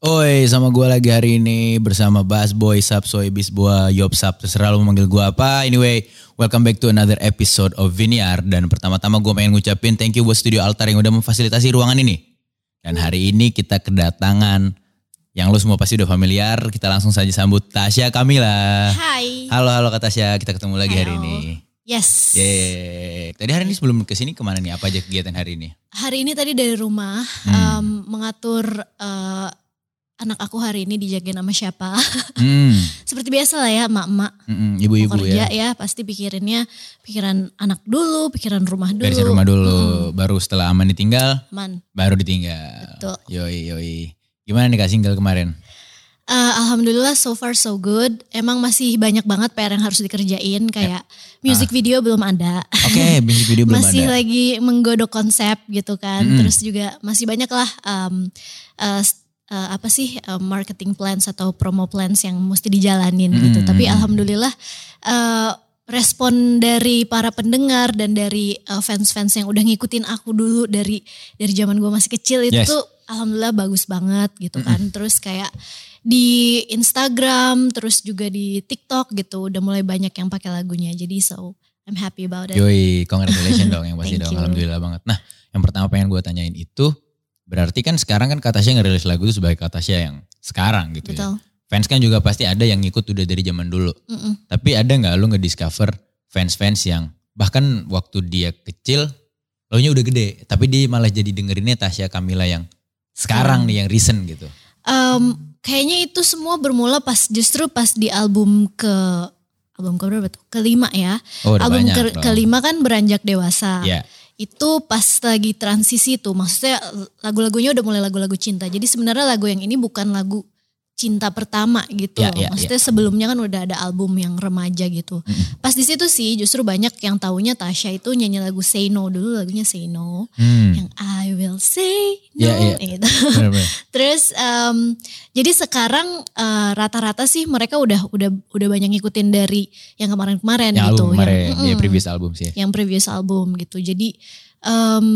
Oi, sama gue lagi hari ini bersama Bas Boy, Sap, Soy, Bisboa, Yop, Sap, terserah lu mau manggil gue apa. Anyway, welcome back to another episode of Viniar. Dan pertama-tama gue pengen ngucapin thank you buat Studio Altar yang udah memfasilitasi ruangan ini. Dan hari ini kita kedatangan yang lu semua pasti udah familiar. Kita langsung saja sambut Tasya Kamila. Hai. Halo, halo Kak Tasya. Kita ketemu lagi hari ini. Yes. Yeay. Tadi hari ini sebelum ke sini ke mana nih? Apa aja kegiatan hari ini? Hari ini tadi dari rumah Hmm. em, mengatur eh, anak aku hari ini dijagain sama siapa. Hmm, Seperti biasa lah ya emak-emak mm-mm, mau ibu-ibu kerja ya. ya. pasti pikirinnya pikiran anak dulu, pikiran rumah dulu. Beresin rumah dulu, baru setelah aman ditinggal, Man. baru ditinggal. Betul. Yoi, yoi. Gimana nih Kak single kemarin? Eh, Alhamdulillah so far so good. Emang masih banyak banget PR yang harus dikerjain kayak music video belum ada. Oke, music video belum masih ada. lagi menggodok konsep gitu kan. Mm-mm. Terus juga masih banyak lah um, uh, uh, apa sih uh, marketing plans atau promo plans yang mesti dijalanin gitu. Mm-mm. Tapi alhamdulillah uh, respon dari para pendengar dan dari uh, fans-fans yang udah ngikutin aku dulu dari dari zaman gue masih kecil itu Yes. tuh alhamdulillah bagus banget gitu kan. Terus kayak di Instagram, terus juga di TikTok gitu udah mulai banyak yang pakai lagunya. Jadi so I'm happy about it. Yoi, congratulations dong yang pasti dong. you. Alhamdulillah banget. Nah, yang pertama pengen gue tanyain itu, berarti kan sekarang kan Katasya ngerilis lagu itu sebagai Katasya yang sekarang gitu ya. Betul. Fans kan juga pasti ada yang ngikut udah dari zaman dulu. Mm-mm. Tapi ada nggak lu ngediscover fans-fans yang bahkan waktu dia kecil, lo nya udah gede, tapi dia malah jadi dengerinnya Tasya Kamila yang sekarang Sekarang. nih yang recent gitu. Em, kayaknya itu semua bermula pas justru pas di album ke album ke berapa tuh? Kelima ya. Oh album banyak ke- dong. kelima kan beranjak dewasa. Ya, Itu pas lagi transisi tuh, maksudnya lagu-lagunya udah mulai lagu-lagu cinta. Jadi sebenarnya lagu yang ini bukan lagu cinta pertama gitu. Loh. ya, maksudnya sebelumnya kan udah ada album yang remaja gitu. Pas di situ sih justru banyak yang taunya Tasya itu nyanyi lagu Say No dulu lagunya Say No. hmm. Yang I will say no Ya, ya. gitu. Terus em, jadi sekarang eh, rata-rata sih mereka udah udah udah banyak ngikutin dari yang kemarin-kemarin gitu, album kemarin, yang ya previous album sih. yang previous album gitu. Jadi em,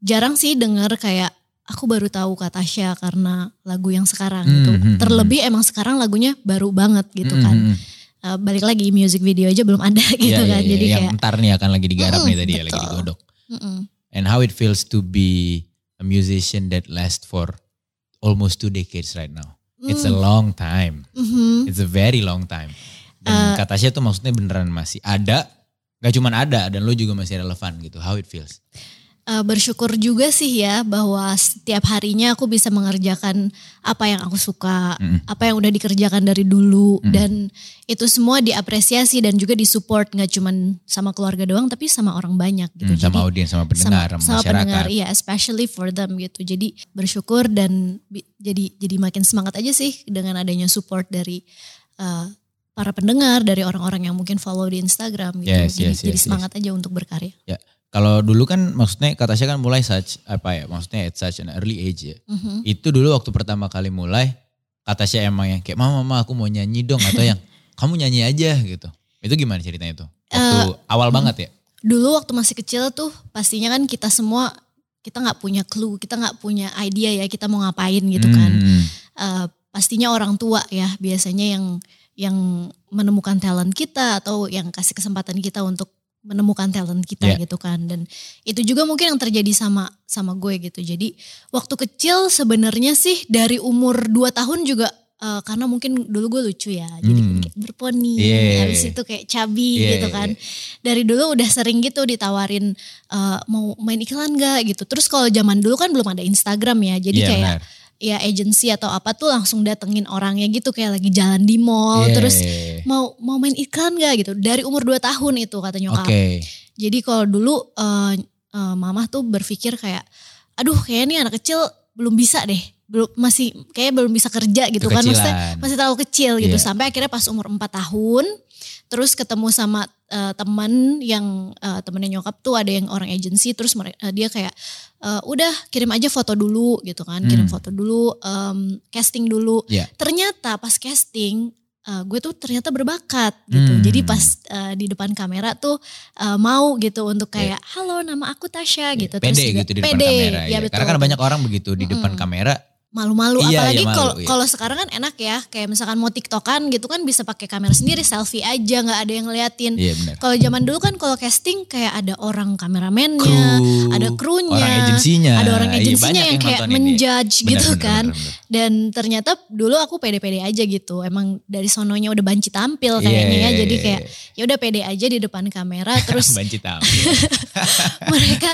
jarang sih denger kayak aku baru tahu kata Tasya karena lagu yang sekarang Hmm, gitu. hmm, hmm. Terlebih emang sekarang lagunya baru banget gitu Mm, kan. mm, mm. Eh, balik lagi music video aja belum ada gitu iya, kan. iya. Jadi yang kayak ntar nih akan lagi digarap Mm, nih tadi ya lagi betul. digodok. mm-mm. And how it feels to be a musician that last for almost two decades right now. It's a Mm, long time. mhm. It's a very long time. Dan Uh, kata Tasya tuh maksudnya beneran masih ada, gak cuman ada dan lo juga masih relevan gitu. How it feels. Eh, bersyukur juga sih ya bahwa setiap harinya aku bisa mengerjakan apa yang aku suka, Mm-mm. apa yang udah dikerjakan dari dulu Mm-mm. dan itu semua diapresiasi dan juga disupport nggak cuman sama keluarga doang tapi sama orang banyak gitu. Hmm, sama audiens, sama pendengar, sama, sama masyarakat. pendengar, iya, especially for them gitu. Jadi bersyukur dan bi- jadi jadi makin semangat aja sih dengan adanya support dari eh, para pendengar, dari orang-orang yang mungkin follow di Instagram gitu. Yes, jadi yes, jadi yes, semangat aja untuk berkarya. Kalau dulu kan maksudnya kata Tasya kan mulai such apa ya, maksudnya at such an early age ya. Mhm. Itu dulu waktu pertama kali mulai, kata Tasya emang yang kayak mama mama aku mau nyanyi dong atau yang kamu nyanyi aja gitu. Itu gimana ceritanya itu? Waktu Eh, awal banget ya? dulu waktu masih kecil tuh pastinya kan kita semua kita nggak punya clue, kita nggak punya idea ya kita mau ngapain gitu kan. Hmm, Eh, pastinya orang tua ya biasanya yang yang menemukan talent kita atau yang kasih kesempatan kita untuk menemukan talent kita Iya. gitu kan. Dan itu juga mungkin yang terjadi sama sama gue gitu. Jadi waktu kecil sebenarnya sih dari umur 2 tahun juga eh, karena mungkin dulu gue lucu ya. Jadi Hmm. kayak berponi, Iya. habis itu kayak cabi Iya, gitu kan dari dulu udah sering gitu ditawarin eh, mau main iklan gak gitu. Terus kalau zaman dulu kan belum ada Instagram ya, jadi Iya, kayak benar. Ya agency atau apa tuh langsung datengin orangnya gitu kayak lagi jalan di mall. Iya, Terus iya, iya. mau mau main iklan gak gitu. Dari umur 2 tahun itu kata nyokap. Jadi kalau dulu eh, eh, mamah tuh berpikir kayak, aduh kayak ini anak kecil belum bisa deh. Belum masih kayak belum bisa kerja gitu kan. Maksudnya Kekecilan. masih terlalu kecil gitu. Iya. Sampai akhirnya pas umur 4 tahun terus ketemu sama eh, teman yang eh, temennya nyokap tuh ada yang orang agency terus mere- eh, dia kayak eh, udah kirim aja foto dulu gitu kan kirim Hmm. foto dulu em, casting dulu Iya. ternyata pas casting eh, gue tuh ternyata berbakat gitu. Hmm. Jadi pas eh, di depan kamera tuh eh, mau gitu untuk Iya. kayak halo nama aku Tasya gitu. pede juga- gitu di depan pede, kamera. ya ya. betul. Karena kan banyak orang begitu di depan Mm-mm. kamera malu-malu Iya, apalagi iya, malu, kalau iya. kalau sekarang kan enak ya kayak misalkan mau tiktokan gitu kan bisa pakai kamera sendiri selfie aja nggak ada yang ngeliatin Iya kalau zaman dulu kan kalau casting kayak ada orang kameramennya Kru, ada krunya orang agensinya. ada orang Iya, agensinya banyak yang yang kayak iya. menjudge Benar, gitu benar, kan benar, benar. dan ternyata dulu aku pede-pede aja gitu emang dari sononya udah banci tampil Iya, kayaknya ya iya, jadi iya, kayak ya udah pede aja di depan kamera terus Banci tahu. mereka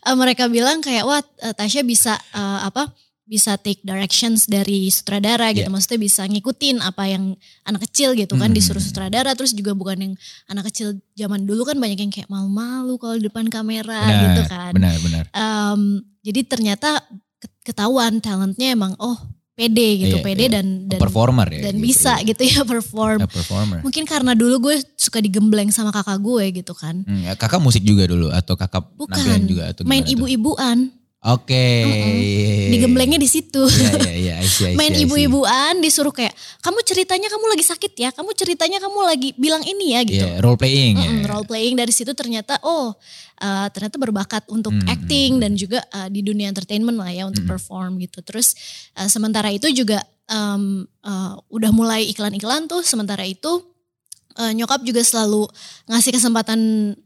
eh, mereka bilang kayak wah eh, Tasya bisa eh, apa bisa take directions dari sutradara gitu Iya. maksudnya bisa ngikutin apa yang anak kecil gitu kan Hmm. disuruh sutradara terus juga bukan yang anak kecil zaman dulu kan banyak yang kayak malu-malu kalau di depan kamera Benar, gitu kan benar, benar. Em, jadi ternyata ke- ketahuan talentnya emang oh pede gitu Iya, pede iya. dan dan performer ya. dan gitu, bisa iya. gitu ya perform A performer. mungkin karena dulu gue suka digembleng sama kakak gue gitu kan Hmm, ya, kakak musik juga dulu atau kakak Bukan, juga atau main gimana tuh? ibu-ibuan Oke. digemblengnya di situ Iya iya iya, see, I see, main ibu-ibuan disuruh kayak kamu ceritanya kamu lagi sakit ya kamu ceritanya kamu lagi bilang ini ya gitu Iya, role playing ya. Mm-mm, role playing dari situ ternyata oh uh, ternyata berbakat untuk Hmm. acting dan juga uh, di dunia entertainment lah ya untuk Hmm. perform gitu terus uh, sementara itu juga um, uh, udah mulai iklan-iklan tuh sementara itu uh, nyokap juga selalu ngasih kesempatan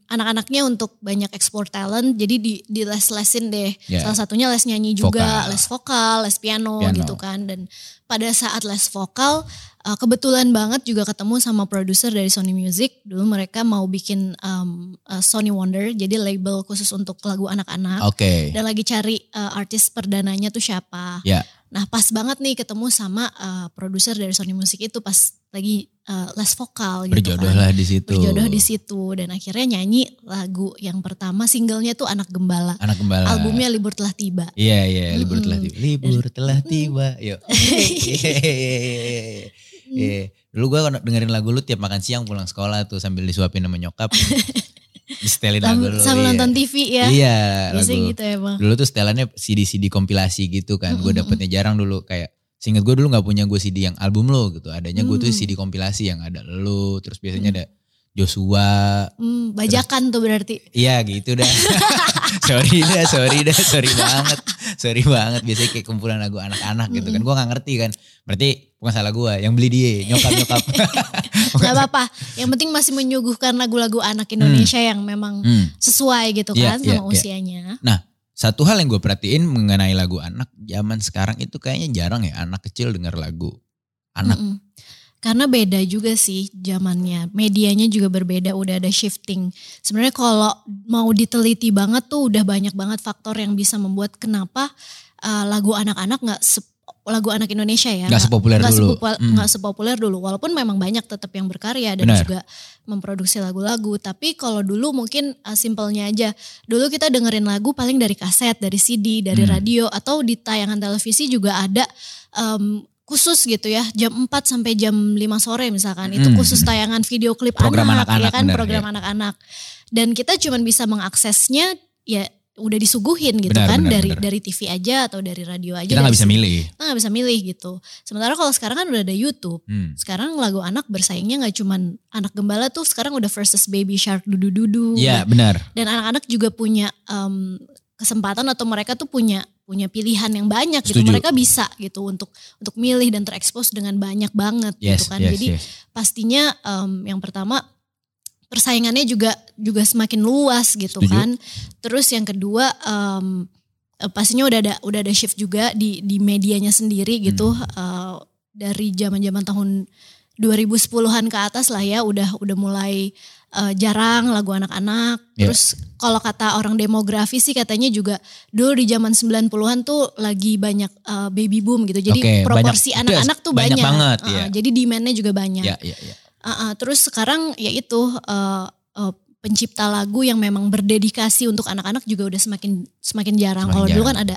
anak-anaknya untuk banyak ekspor talent jadi di di les-lesin deh Ya. salah satunya les nyanyi juga Vokal. les vokal les piano, Piano. gitu kan dan pada saat les vokal uh, kebetulan banget juga ketemu sama produser dari Sony Music dulu mereka mau bikin um, uh, Sony Wonder jadi label khusus untuk lagu anak-anak Oke. dan lagi cari uh, artis perdananya tuh siapa Ya. Nah pas banget nih ketemu sama uh, produser dari Sony Music itu pas lagi uh, les vokal gitu Berjodoh kan. lah di situ. Berjodoh di situ dan akhirnya nyanyi lagu yang pertama singlenya tuh Anak Gembala. Anak gembala. Albumnya Libur Telah Tiba. Iya iya libur Mm-mm. telah tiba. Libur telah tiba. Yuk. Iya. Iya. Dulu gue dengerin lagu lu tiap makan siang pulang sekolah tuh sambil disuapin sama nyokap. Distelin lagu Sam- lu. Sambil iya. nonton TV ya. Iya Biasanya lagu. gitu emang. Dulu tuh setelannya CD-CD kompilasi gitu kan. Gue Mm-mm. dapetnya jarang dulu kayak. Seinget gue dulu gak punya gue CD yang album lo gitu. Adanya gue tuh Hmm. CD kompilasi yang ada lu. Terus biasanya ada Joshua. Hmm, bajakan tuh berarti. Iya gitu dah. sorry dah, sorry dah, sorry banget. Sorry banget. Biasanya kayak kumpulan lagu anak-anak gitu kan. Gue gak ngerti kan. Berarti bukan salah gue. Yang beli dia, nyokap-nyokap. Gak apa-apa. Yang penting masih menyuguhkan lagu-lagu anak Indonesia yang memang Hmm. sesuai gitu Iya, kan iya, sama iya. usianya. Satu hal yang gue perhatiin mengenai lagu anak zaman sekarang itu kayaknya jarang ya anak kecil denger lagu anak. Mm-mm. Karena beda juga sih zamannya. Medianya juga berbeda, udah ada shifting. Sebenarnya kalau mau diteliti banget tuh udah banyak banget faktor yang bisa membuat kenapa uh, lagu anak-anak nggak sep- lagu anak Indonesia ya Gak sepopuler nggak dulu. sepopul- Hmm. nggak sepopuler dulu walaupun memang banyak tetap yang berkarya dan Benar. juga memproduksi lagu-lagu tapi kalau dulu mungkin uh, simpelnya aja dulu kita dengerin lagu paling dari kaset dari CD dari Hmm. radio atau di tayangan televisi juga ada um, khusus gitu ya jam 4 sampai jam 5 sore misalkan itu Hmm. khusus tayangan video klip Program anak anak-anak, ya kan benar, program ya. anak-anak dan kita cuman bisa mengaksesnya ya udah disuguhin gitu Benar, kan benar, dari benar. dari TV aja atau dari radio aja Kita gak dari bisa milih. kita nggak bisa milih gitu sementara kalau sekarang kan udah ada YouTube Hmm. sekarang lagu anak bersaingnya nggak cuman anak gembala tuh sekarang udah versus baby shark dudu dudu Iya benar. dan anak-anak juga punya em, kesempatan atau mereka tuh punya punya pilihan yang banyak gitu Setuju. mereka bisa gitu untuk untuk milih dan terekspos dengan banyak banget Yes, gitu kan yes, jadi yes. pastinya em, yang pertama persaingannya juga juga semakin luas gitu Setuju. kan terus yang kedua em, eh, pastinya udah ada udah ada shift juga di di medianya sendiri gitu Hmm. eh, dari zaman-zaman tahun 2010-an ke atas lah ya udah udah mulai eh, jarang lagu anak-anak Ya. terus kalau kata orang demografi sih katanya juga dulu di zaman 90-an tuh lagi banyak eh, baby boom gitu jadi Oke, proporsi banyak- anak-anak tuh banyak banyak, banget, Eh, ya. jadi demandnya juga banyak Ya, ya, ya. Uh-uh, terus sekarang ya itu uh, uh, pencipta lagu yang memang berdedikasi untuk anak-anak juga udah semakin semakin jarang. Kalau dulu kan ada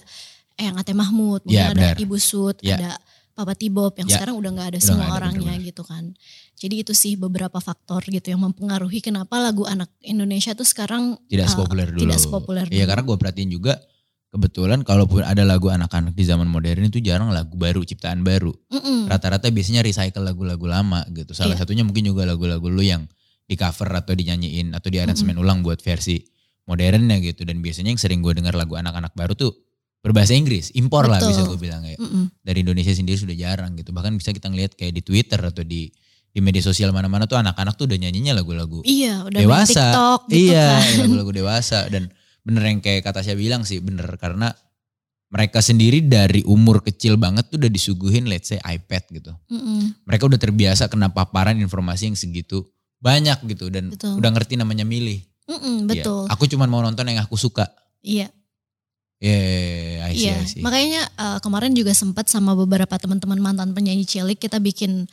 Eyang Ate Mahmud, mungkin Ya, ada. Ibu Sud, Ya. ada Papa Tibob yang Ya. sekarang udah nggak ada Udah semua ada, orangnya benar-benar. gitu kan. Jadi itu sih beberapa faktor gitu yang mempengaruhi kenapa lagu anak Indonesia tuh sekarang Tidak uh, sepopuler dulu. tidak sepopuler Iya karena gue perhatiin juga kebetulan kalaupun ada lagu anak-anak di zaman modern itu jarang lagu baru, ciptaan baru. Mm-mm. Rata-rata biasanya recycle lagu-lagu lama gitu. Salah Iya. satunya mungkin juga lagu-lagu lu yang di cover atau dinyanyiin atau di aransemen ulang buat versi modernnya gitu. Dan biasanya yang sering gue dengar lagu anak-anak baru tuh berbahasa Inggris, impor lah bisa gue bilang ya. Mm-mm. Dari Indonesia sendiri sudah jarang gitu. Bahkan bisa kita ngeliat kayak di Twitter atau di di media sosial mana-mana tuh anak-anak tuh udah nyanyinya lagu-lagu Iya, udah dewasa. TikTok gitu iya, kan. lagu-lagu dewasa dan bener yang kayak kata saya bilang sih bener karena mereka sendiri dari umur kecil banget tuh udah disuguhin let's say iPad gitu. Mm-mm. Mereka udah terbiasa kena paparan informasi yang segitu banyak gitu dan Betul. udah ngerti namanya milih. Mm-mm, Iya. betul. Aku cuma mau nonton yang aku suka. Iya. Yeah, I see, Iya, makanya uh, kemarin juga sempat sama beberapa teman-teman mantan penyanyi cilik kita bikin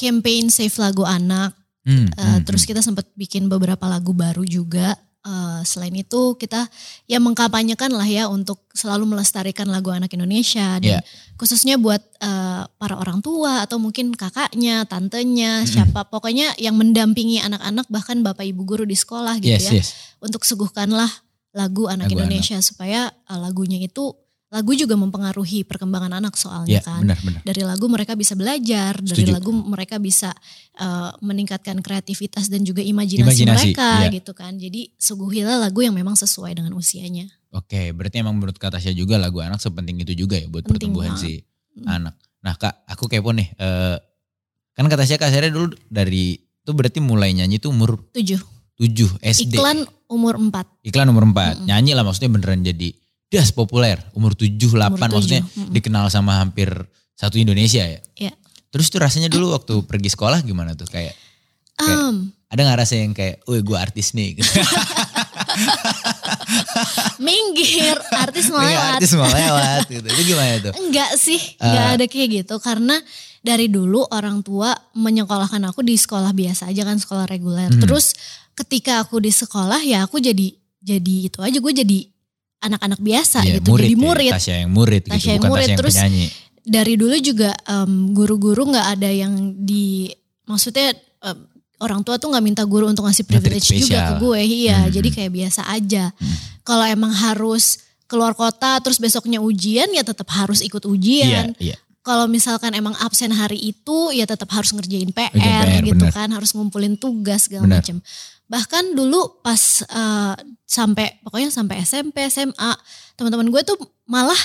campaign Save Lagu Anak. Hmm, Uh, hmm, terus hmm. kita sempat bikin beberapa lagu baru juga. Uh, selain itu kita ya mengkampanyekan lah ya untuk selalu melestarikan lagu anak Indonesia dan Iya. khususnya buat uh, para orang tua atau mungkin kakaknya, tantenya, Mm-mm. siapa pokoknya yang mendampingi anak-anak bahkan bapak ibu guru di sekolah gitu yes, ya yes. untuk suguhkanlah lagu anak Lagu Indonesia supaya uh, lagunya itu lagu juga mempengaruhi perkembangan anak soalnya Iya, kan. benar, benar. Dari lagu mereka bisa belajar, dari Setuju. lagu mereka bisa uh, meningkatkan kreativitas dan juga imajinasi, Imajinasi, mereka iya. gitu kan. Jadi suguhilah lagu yang memang sesuai dengan usianya. Oke, berarti emang menurut kata saya juga lagu anak sepenting itu juga ya buat Penting pertumbuhan banget. si Hmm. anak. Nah kak, aku kepo nih. eh, kan kata saya kak Sarah dulu dari itu berarti mulai nyanyi tuh umur Tujuh. 7 SD. Iklan umur empat. Iklan umur 4. Mm-mm. Nyanyi lah maksudnya beneran jadi das populer. Umur 7, 8 Umur maksudnya tujuh. Mm-mm. dikenal sama hampir satu Indonesia ya. Iya. Terus tuh rasanya dulu waktu pergi sekolah gimana tuh kayak Kayak- Um, ada gak rasa yang kayak, wih gue artis nih. Gitu. minggir, artis mau Kayak lewat. artis mau lewat gitu. Itu gimana tuh? Enggak sih, enggak Ah. ada kayak gitu. Karena dari dulu orang tua menyekolahkan aku di sekolah biasa aja kan, sekolah reguler. Hmm. Terus ketika aku di sekolah ya aku jadi jadi itu aja gue jadi anak-anak biasa Iya, gitu. jadi ya, murid. Tasya yang murid Tasya gitu, yang bukan murid, Tasya yang terus penyanyi. Dari dulu juga em, guru-guru nggak ada yang di maksudnya em, orang tua tuh nggak minta guru untuk ngasih privilege juga ke gue. Iya, Hmm. jadi kayak biasa aja. Hmm. Kalau emang harus keluar kota terus besoknya ujian ya tetap harus ikut ujian Iya, iya. kalau misalkan emang absen hari itu ya tetap harus ngerjain PR, PR, gitu bener. kan harus ngumpulin tugas segala macam bahkan dulu pas eh, sampai pokoknya sampai SMP SMA teman-teman gue tuh malah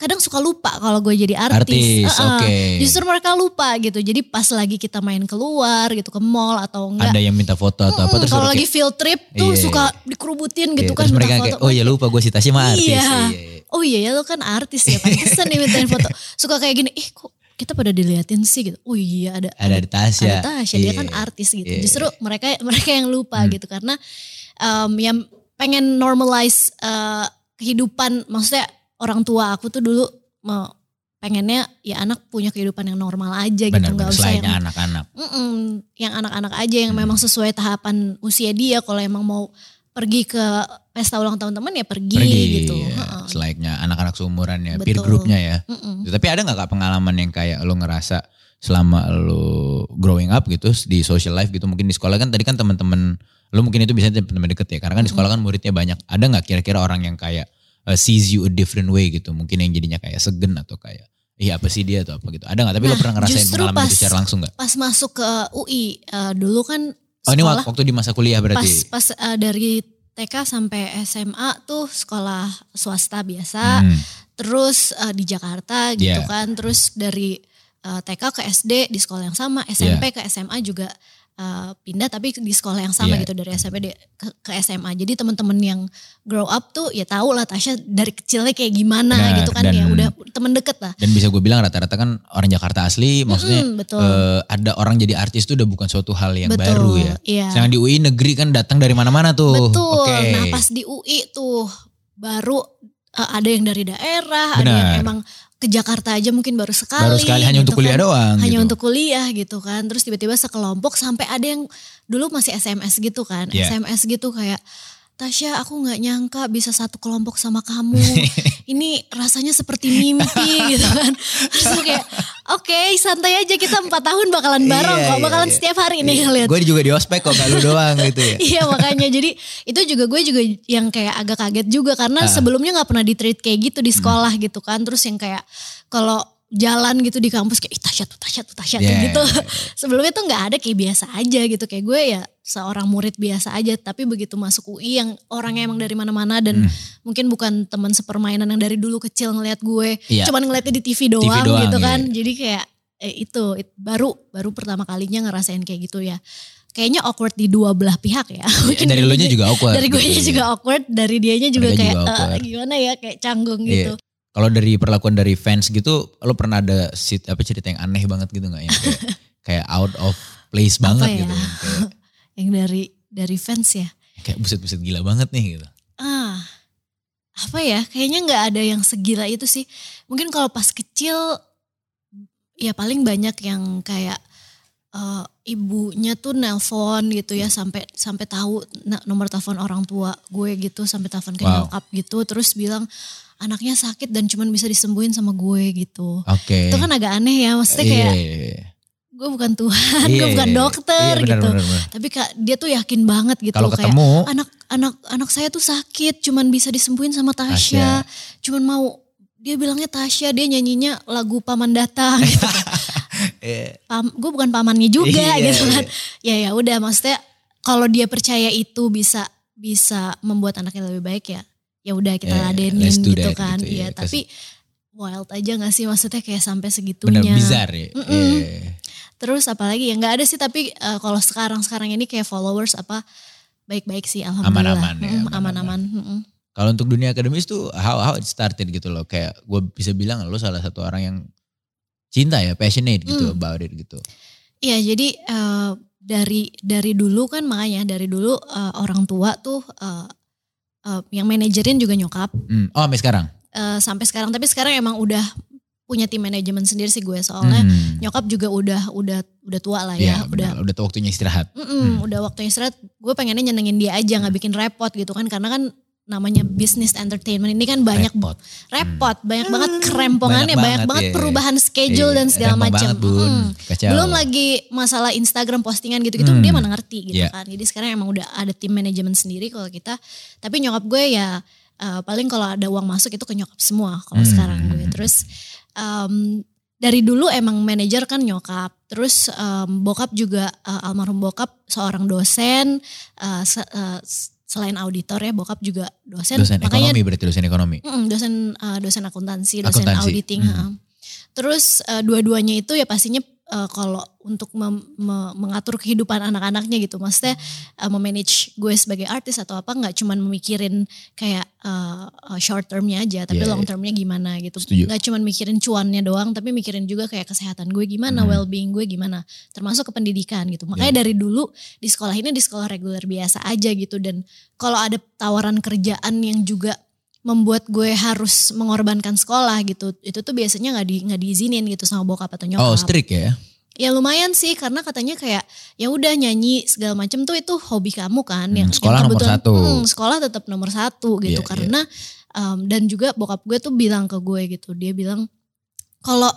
kadang suka lupa kalau gue jadi Artis, artis, Heeh. oke. justru mereka lupa gitu jadi pas lagi kita main keluar gitu ke mall atau enggak Ada yang minta foto atau apa Mm, terus kalau lagi kayak, field trip tuh Iya, suka iya. dikerubutin iya, gitu kan terus mereka minta kayak, foto. oh ya lupa gue si Tasya mah artis. Iya. Iya, iya. oh iya ya lo kan artis ya pantesan nih mintain foto suka kayak gini ih kok kita pada diliatin sih gitu oh iya ada Ada di Tasya. ada Tasya dia Iya. kan artis gitu Iya. justru mereka mereka yang lupa Hmm. gitu karena em, yang pengen normalize eh, kehidupan maksudnya orang tua aku tuh dulu mau pengennya ya anak punya kehidupan yang normal aja gitu nggak usah yang anak-anak. Mm-mm, yang anak-anak aja yang Hmm. memang sesuai tahapan usia dia kalau emang mau pergi ke pesta ulang tahun teman ya pergi, Pergi gitu. ya. Selainnya anak-anak seumuran ya, peer Betul. groupnya ya. Mm-mm. Tapi ada gak kak pengalaman yang kayak lo ngerasa selama lo growing up gitu di social life gitu mungkin di sekolah kan tadi kan teman-teman lo mungkin itu bisa teman-teman deket ya karena kan di sekolah kan muridnya banyak. Ada nggak kira-kira orang yang kayak uh, sees you a different way gitu mungkin yang jadinya kayak segen atau kayak iya apa sih dia? atau apa gitu. Ada nggak? Tapi lo Nah, pernah ngerasain pengalaman itu pas- secara langsung nggak? pas masuk ke UI eh, dulu kan oh ini sekolah wak- waktu di masa kuliah pas berarti pas eh, dari TK sampai SMA tuh sekolah swasta biasa. Hmm, terus eh, di Jakarta gitu Yeah. kan. Terus dari eh, TK ke SD di sekolah yang sama SMP ke SMA juga eh, pindah tapi di sekolah yang sama Yeah. gitu dari SMP di- ke, ke SMA jadi teman-teman yang grow up tuh ya tahu lah Tasya dari kecilnya kayak gimana Benar, gitu kan dan- ya udah temen deket lah dan bisa gue bilang rata-rata kan orang Jakarta asli maksudnya Mm, betul eh, ada orang jadi artis itu udah bukan suatu hal yang betul baru ya iya. Sedangkan di UI negeri kan datang dari mana-mana tuh. Betul. Oke. Nah pas di UI tuh baru uh, ada yang dari daerah, ada yang Benar. emang ke Jakarta aja mungkin baru sekali. Baru sekali hanya gitu untuk kuliah kan. doang. Hanya gitu. untuk kuliah gitu kan. Terus tiba-tiba sekelompok sampai ada yang dulu masih SMS gitu kan. Iya. SMS gitu kayak Tasya aku nggak nyangka bisa satu kelompok sama kamu. Ini rasanya seperti mimpi gitu kan. Terus gue kayak oke santai aja kita empat tahun bakalan bareng Iya, kok. iya, Bakalan iya. setiap hari nih ngeliat Gue juga di ospek kok, gak lu doang gitu ya. iya makanya jadi itu juga gue juga yang kayak agak kaget juga karena Ah. sebelumnya nggak pernah di treat kayak gitu di sekolah gitu kan terus yang kayak kalau jalan gitu di kampus kayak Tasya tuh Tasya tuh Tasya Yeah. gitu. Sebelumnya tuh nggak ada kayak biasa aja gitu kayak gue ya seorang murid biasa aja tapi begitu masuk UI yang orangnya emang dari mana-mana dan Hmm. mungkin bukan teman sepermainan yang dari dulu kecil ngelihat gue Iya. cuman ngeliatnya di TV doang, doang, gitu iya. kan. Jadi kayak eh, itu it- baru baru pertama kalinya ngerasain kayak gitu ya. Kayaknya awkward di dua belah pihak ya. Mungkin dari lo nya juga awkward. dari gue gitu. juga awkward, dari dianya juga Mereka kayak juga "Eh, awkward." gimana ya kayak canggung Iya. gitu. Kalau dari perlakuan dari fans gitu, lo pernah ada sit, apa cerita yang aneh banget gitu nggak? Yang kayak, kayak out of place banget ya? gitu. Yang kayak, Yang dari dari fans ya. kayak buset-buset gila banget nih gitu. Ah, apa ya? Kayaknya nggak ada yang segila itu sih. Mungkin kalau pas kecil, ya paling banyak yang kayak eh, ibunya tuh nelpon gitu ya sampai sampai tahu nomor telepon orang tua gue gitu sampai telepon ke Wow. nyokap gitu terus bilang anaknya sakit dan cuman bisa disembuhin sama gue gitu. Oke. Itu kan agak aneh ya, maksudnya Iya, kayak iya, iya. gue bukan Tuhan, Iya, gue bukan iya, dokter benar, gitu. benar, benar. Tapi kak dia tuh yakin banget gitu Kalau kayak ketemu, anak anak anak saya tuh sakit cuman bisa disembuhin sama Tasya. Tasya. Cuman mau dia bilangnya Tasya dia nyanyinya lagu paman datang gitu. Pam, gue bukan pamannya juga Iya, gitu kan. iya. Ya ya udah maksudnya kalau dia percaya itu bisa bisa membuat anaknya lebih baik ya. Ya udah kita Eh, ladenin gitu that kan. gitu, Iya, iya. tapi wild aja gak sih maksudnya kayak sampai segitunya. bener bizar ya. Mm-mm. Iya. Terus apalagi ya nggak ada sih tapi eh, kalau sekarang-sekarang ini kayak followers apa baik-baik sih alhamdulillah. Aman-aman ya, Mm, aman-aman. aman-aman. Mm-mm. Kalau untuk dunia akademis tuh how how it started gitu loh. Kayak gue bisa bilang lo salah satu orang yang cinta ya, passionate gitu Hmm. about it gitu. Iya jadi eh, dari dari dulu kan makanya dari dulu eh, orang tua tuh eh, eh, yang manajerin juga nyokap Hmm. Oh sampai sekarang? Eh, sampai sekarang tapi sekarang emang udah punya tim manajemen sendiri sih gue soalnya Hmm. nyokap juga udah udah udah tua lah Iya ya udah benar. Udah waktunya istirahat. Mm-mm, udah waktunya istirahat gue pengennya nyenengin dia aja nggak bikin repot gitu kan karena kan namanya business entertainment ini kan banyak Repot. repot banyak banget kerempongannya Banyak banyak, banget, banget iya, perubahan schedule Iya, dan segala macam. Mm. Kacau. belum lagi masalah Instagram postingan gitu-gitu Hmm. dia mana ngerti gitu Iya. kan jadi sekarang emang udah ada tim manajemen sendiri kalau kita tapi nyokap gue ya eh, paling kalau ada uang masuk itu ke nyokap semua kalau Hmm. sekarang gue terus em, dari dulu emang manajer kan nyokap terus em, bokap juga eh, almarhum bokap seorang dosen eh, se- eh, selain auditor ya bokap juga dosen, Dosen makanya ekonomi berarti dosen ekonomi. Mm, dosen uh, dosen akuntansi, dosen Akuntansi, auditing. hmm. Terus uh, dua-duanya itu ya pastinya uh, kalau untuk mem- me- mengatur kehidupan anak-anaknya gitu, maksudnya uh, memanage gue sebagai artis atau apa nggak cuman memikirin kayak uh, uh, short termnya aja, tapi Iya, long termnya gimana gitu. Setuju. Nggak cuman mikirin cuannya doang, tapi mikirin juga kayak kesehatan gue gimana, Hmm. well-being gue gimana, termasuk ke pendidikan gitu. Makanya Iya. dari dulu di sekolah ini di sekolah reguler biasa aja gitu dan kalau ada tawaran kerjaan yang juga membuat gue harus mengorbankan sekolah gitu itu tuh biasanya nggak di nggak diizinin gitu sama bokap atau nyokap Oh strict ya? Ya lumayan sih karena katanya kayak ya udah nyanyi segala macam tuh itu hobi kamu kan Hmm, yang sekolah yang nomor satu. Hmm, sekolah tetap nomor satu gitu Iya, iya. karena um, dan juga bokap gue tuh bilang ke gue gitu dia bilang kalau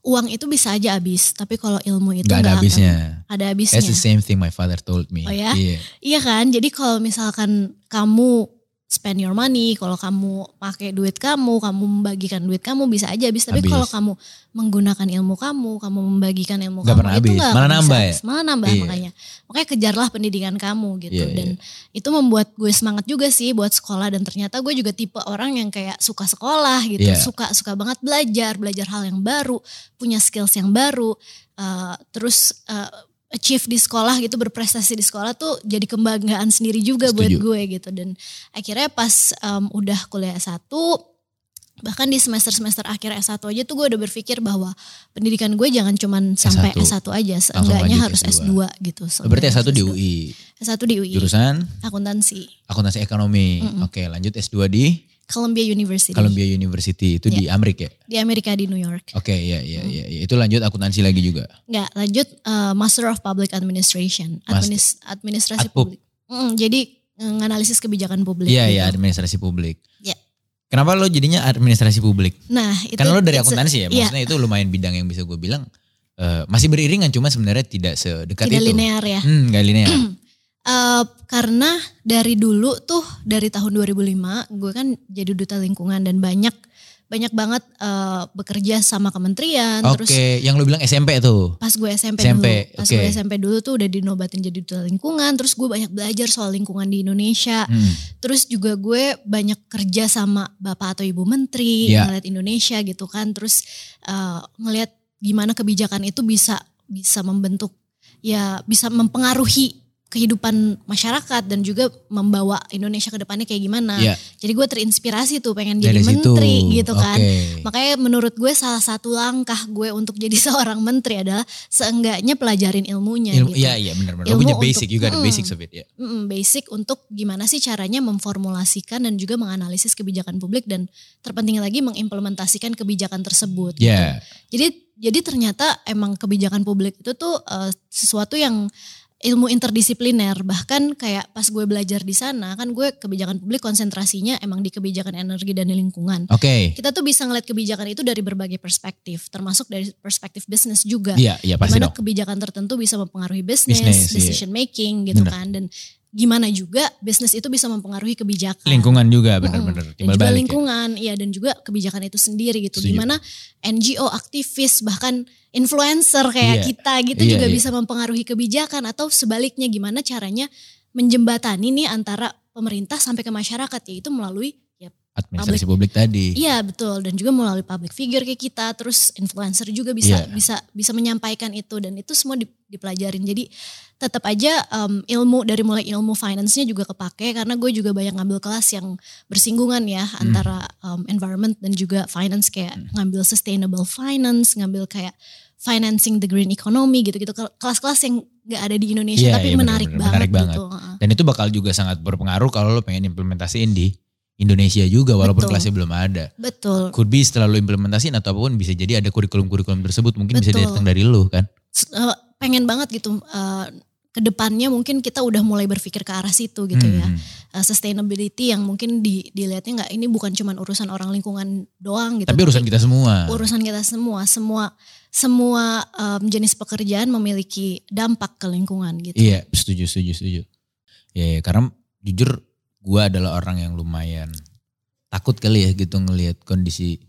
uang itu bisa aja habis tapi kalau ilmu itu Gak ada nggak akan habisnya. ada habisnya That's the same thing my father told me. Oh ya? Iya. Iya kan, jadi kalau misalkan kamu spend your money, kalau kamu pakai duit kamu, kamu membagikan duit kamu bisa aja habis. Tapi kalau kamu menggunakan ilmu kamu, kamu membagikan ilmu Nggak kamu pernah itu habis, nggak malah bisa nambah habis. Malah nambah Iya. makanya. Makanya kejarlah pendidikan kamu gitu. Iya, dan itu membuat gue semangat juga sih buat sekolah dan ternyata gue juga tipe orang yang kayak suka sekolah gitu, Iya. suka suka banget belajar, belajar hal yang baru, punya skills yang baru, eh, terus eh, achieve di sekolah gitu berprestasi di sekolah tuh jadi kebanggaan sendiri juga buat Setuju. gue gitu dan akhirnya pas em, udah kuliah S1 bahkan di semester-semester akhir S1 aja tuh gue udah berpikir bahwa pendidikan gue jangan cuman sampai S1. S1 aja seenggaknya lanjut harus S2. S2, gitu Berarti seenggaknya S1 di UI. S1 di UI Jurusan akuntansi akuntansi ekonomi. Oke lanjut S2 di Columbia University Columbia University. Itu di Amerika ya? di Amerika di New York Oke iya iya iya. iya. Itu lanjut akuntansi lagi juga. Nggak, lanjut eh, Master of Public Administration, Master- Administ- administrasi Adpub. publik. Mm, jadi eh, nganalisis kebijakan publik. Iya gitu. iya administrasi publik. Iya. Kenapa lo jadinya administrasi publik? Nah itu Kan lo dari akuntansi ya, Iya, maksudnya itu lumayan bidang yang bisa gue bilang eh, masih beriringan cuma sebenarnya tidak sedekat tidak itu. linear ya. Hmm, gak linear. Eh, karena dari dulu tuh dari tahun 2005 gue kan jadi duta lingkungan dan banyak banyak banget uh, bekerja sama kementerian. Oke, okay. yang lu bilang SMP tuh? Pas gue SMP, SMP dulu. Pas okay. gue SMP dulu tuh udah dinobatin jadi duta lingkungan. Terus gue banyak belajar soal lingkungan di Indonesia. Hmm. Terus juga gue banyak kerja sama bapak atau ibu menteri yeah. ngeliat Indonesia gitu kan. Terus uh, ngeliat gimana kebijakan itu bisa bisa membentuk ya bisa mempengaruhi kehidupan masyarakat dan juga membawa Indonesia ke depannya kayak gimana. Yeah. Jadi gue terinspirasi tuh pengen jadi Dari menteri situ. gitu kan. Okay. Makanya menurut gue salah satu langkah gue untuk jadi seorang menteri adalah seenggaknya pelajarin ilmunya Ilmu, gitu. Iya iya benar-benar. Ilmu punya basic juga ada mm, basic of it ya. Mm, basic untuk gimana sih caranya memformulasikan dan juga menganalisis kebijakan publik dan terpenting lagi mengimplementasikan kebijakan tersebut. Yeah. Gitu. Jadi jadi ternyata emang kebijakan publik itu tuh uh, sesuatu yang ilmu interdisipliner bahkan kayak pas gue belajar di sana kan gue kebijakan publik konsentrasinya emang di kebijakan energi dan lingkungan. Oke. Okay. Kita tuh bisa ngeliat kebijakan itu dari berbagai perspektif termasuk dari perspektif bisnis juga. Iya, iya pasti Di mana dong. kebijakan tertentu bisa mempengaruhi bisnis, iya. decision iya. making gitu Bener. kan dan gimana juga bisnis itu bisa mempengaruhi kebijakan. Lingkungan juga benar-benar. Hmm. Dan juga ya. lingkungan, iya ya dan juga kebijakan itu sendiri gitu. Setuju. Gimana NGO, aktivis, bahkan influencer kayak yeah. kita gitu yeah, juga yeah. bisa mempengaruhi kebijakan atau sebaliknya gimana caranya menjembatani nih antara pemerintah sampai ke masyarakat yaitu melalui administrasi publik, publik tadi. Iya betul dan juga melalui public figure kayak kita terus influencer juga bisa yeah. bisa bisa menyampaikan itu dan itu semua dipelajarin jadi tetap aja um, ilmu dari mulai ilmu finance-nya juga kepake karena gue juga banyak ngambil kelas yang bersinggungan ya hmm. antara um, environment dan juga finance kayak hmm. ngambil sustainable finance ngambil kayak financing the green economy gitu-gitu kelas-kelas yang gak ada di Indonesia yeah, tapi yeah, menarik, bener, banget, menarik gitu. banget dan itu bakal juga sangat berpengaruh kalau lo pengen implementasiin di Indonesia juga walaupun Betul. kelasnya belum ada. Betul. Could be setelah lu implementasiin atau apa pun bisa jadi ada kurikulum-kurikulum tersebut mungkin Betul. bisa datang dari lu kan. Uh, pengen banget gitu uh, ke depannya mungkin kita udah mulai berpikir ke arah situ gitu ya. hmm. ya. Uh, sustainability yang mungkin di, dilihatnya nggak ini bukan cuma urusan orang lingkungan doang gitu. Tapi urusan kita semua. Urusan kita semua, semua semua um, jenis pekerjaan memiliki dampak ke lingkungan gitu. Iya, setuju, setuju, setuju. Ya, ya karena jujur gue adalah orang yang lumayan takut kali ya gitu ngelihat kondisi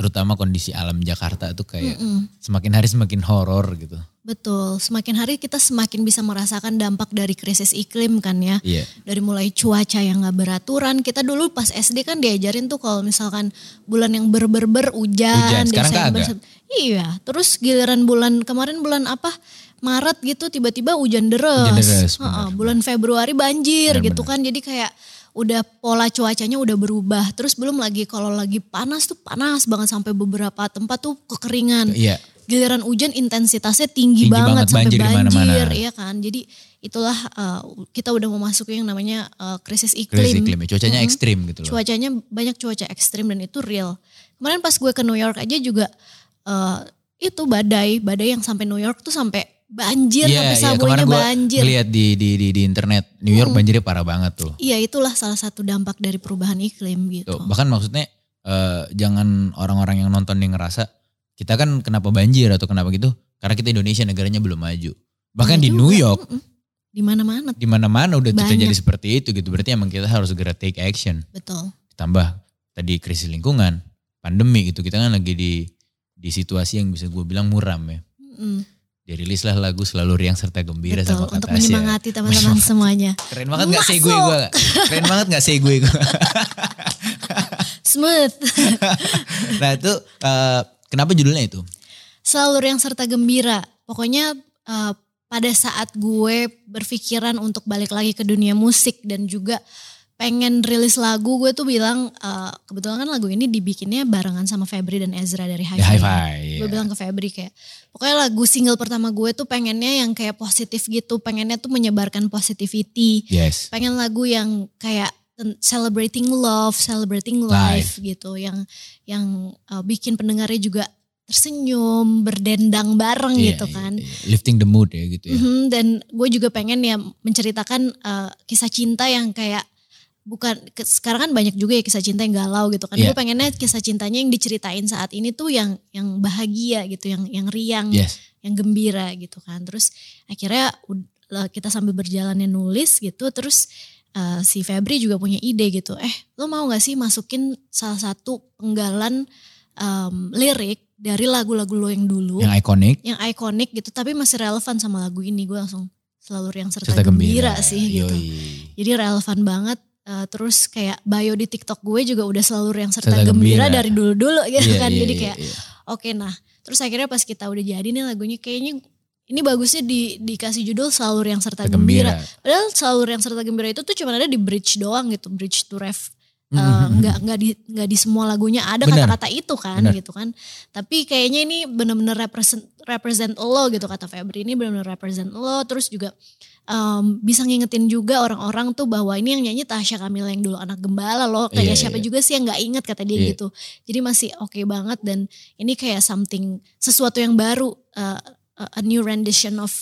terutama kondisi alam Jakarta tuh kayak mm -mm. semakin hari semakin horor gitu. Betul, semakin hari kita semakin bisa merasakan dampak dari krisis iklim kan ya. Yeah. Dari mulai cuaca yang gak beraturan, kita dulu pas SD kan diajarin tuh kalau misalkan bulan yang berber-ber hujan. Hujan, sekarang Desember, Iya, terus giliran bulan kemarin bulan apa Maret gitu tiba-tiba hujan deras. Hujan deras bulan Februari banjir bener, gitu kan. Jadi kayak udah pola cuacanya udah berubah. Terus belum lagi kalau lagi panas tuh panas banget sampai beberapa tempat tuh kekeringan. Iya. Giliran hujan intensitasnya tinggi, tinggi banget, banget sampai banjir, banjir ya kan. Jadi itulah uh, kita udah memasuki yang namanya uh, krisis iklim. Krisis iklim, ya. cuacanya hmm. ekstrim gitu loh. Cuacanya banyak cuaca ekstrim dan itu real. Kemarin pas gue ke New York aja juga uh, itu badai, badai yang sampai New York tuh sampai banjir yeah, sampai yeah. Kemarin banjir. lihat di, di di di internet New York hmm. banjirnya parah banget tuh. Iya itulah salah satu dampak dari perubahan iklim gitu. Tuh, bahkan maksudnya uh, jangan orang-orang yang nonton yang ngerasa kita kan kenapa banjir atau kenapa gitu karena kita Indonesia negaranya belum maju. Bahkan ya di juga. New York di mana-mana. Di mana-mana udah terjadi seperti itu gitu. Berarti emang kita harus segera take action. Betul. Ditambah tadi krisis lingkungan, pandemi gitu. Kita kan lagi di di situasi yang bisa gue bilang muram ya. Mm dirilislah lagu selalu riang serta gembira Betul, sama kata untuk menyemangati teman-teman semuanya. Keren banget gak sih gue gue? Keren banget gak sih gue gue? Smooth. nah itu uh, kenapa judulnya itu? Selalu riang serta gembira. Pokoknya uh, pada saat gue berpikiran untuk balik lagi ke dunia musik dan juga pengen rilis lagu gue tuh bilang uh, kebetulan kan lagu ini dibikinnya barengan sama Febri dan Ezra dari Hi-Fi. Yeah, hi Gue yeah. bilang ke Febri kayak pokoknya lagu single pertama gue tuh pengennya yang kayak positif gitu, pengennya tuh menyebarkan positivity. Yes. Pengen lagu yang kayak celebrating love, celebrating life, life. gitu, yang yang uh, bikin pendengarnya juga tersenyum, berdendang bareng yeah, gitu iya, kan. Yeah, yeah. Lifting the mood ya gitu ya. Mm -hmm, dan gue juga pengen ya menceritakan uh, kisah cinta yang kayak bukan sekarang kan banyak juga ya kisah cinta yang galau gitu kan. Yeah. Gue pengennya kisah cintanya yang diceritain saat ini tuh yang yang bahagia gitu, yang yang riang, yes. yang gembira gitu kan. Terus akhirnya kita sambil berjalannya nulis gitu, terus uh, si Febri juga punya ide gitu. Eh, lo mau gak sih masukin salah satu penggalan um, lirik dari lagu-lagu lo yang dulu, Yang ikonik. yang ikonik gitu, tapi masih relevan sama lagu ini. Gue langsung selalu yang serta, Serta gembira, gembira sih gitu. Yoi. Jadi relevan banget. Uh, terus kayak bio di TikTok gue juga udah selalu yang serta, gembira, gembira. dari dulu-dulu gitu Iya, kan. iya, Jadi iya, kayak iya. oke nah. Terus akhirnya pas kita udah jadi nih lagunya kayaknya ini bagusnya di dikasih judul selalu yang serta gembira. gembira. Padahal selalu yang serta gembira itu tuh cuma ada di bridge doang gitu, bridge to ref. Uh, Mhm. nggak nggak di nggak di semua lagunya ada kata-kata itu kan Benar. gitu kan tapi kayaknya ini bener-bener represent represent lo gitu kata Febri ini bener-bener represent lo terus juga um, bisa ngingetin juga orang-orang tuh bahwa ini yang nyanyi Tasya Kamila yang dulu anak gembala loh kayak Iya, siapa iya. juga sih yang nggak inget kata dia Iya. gitu jadi masih oke banget dan ini kayak something sesuatu yang baru uh, a new rendition of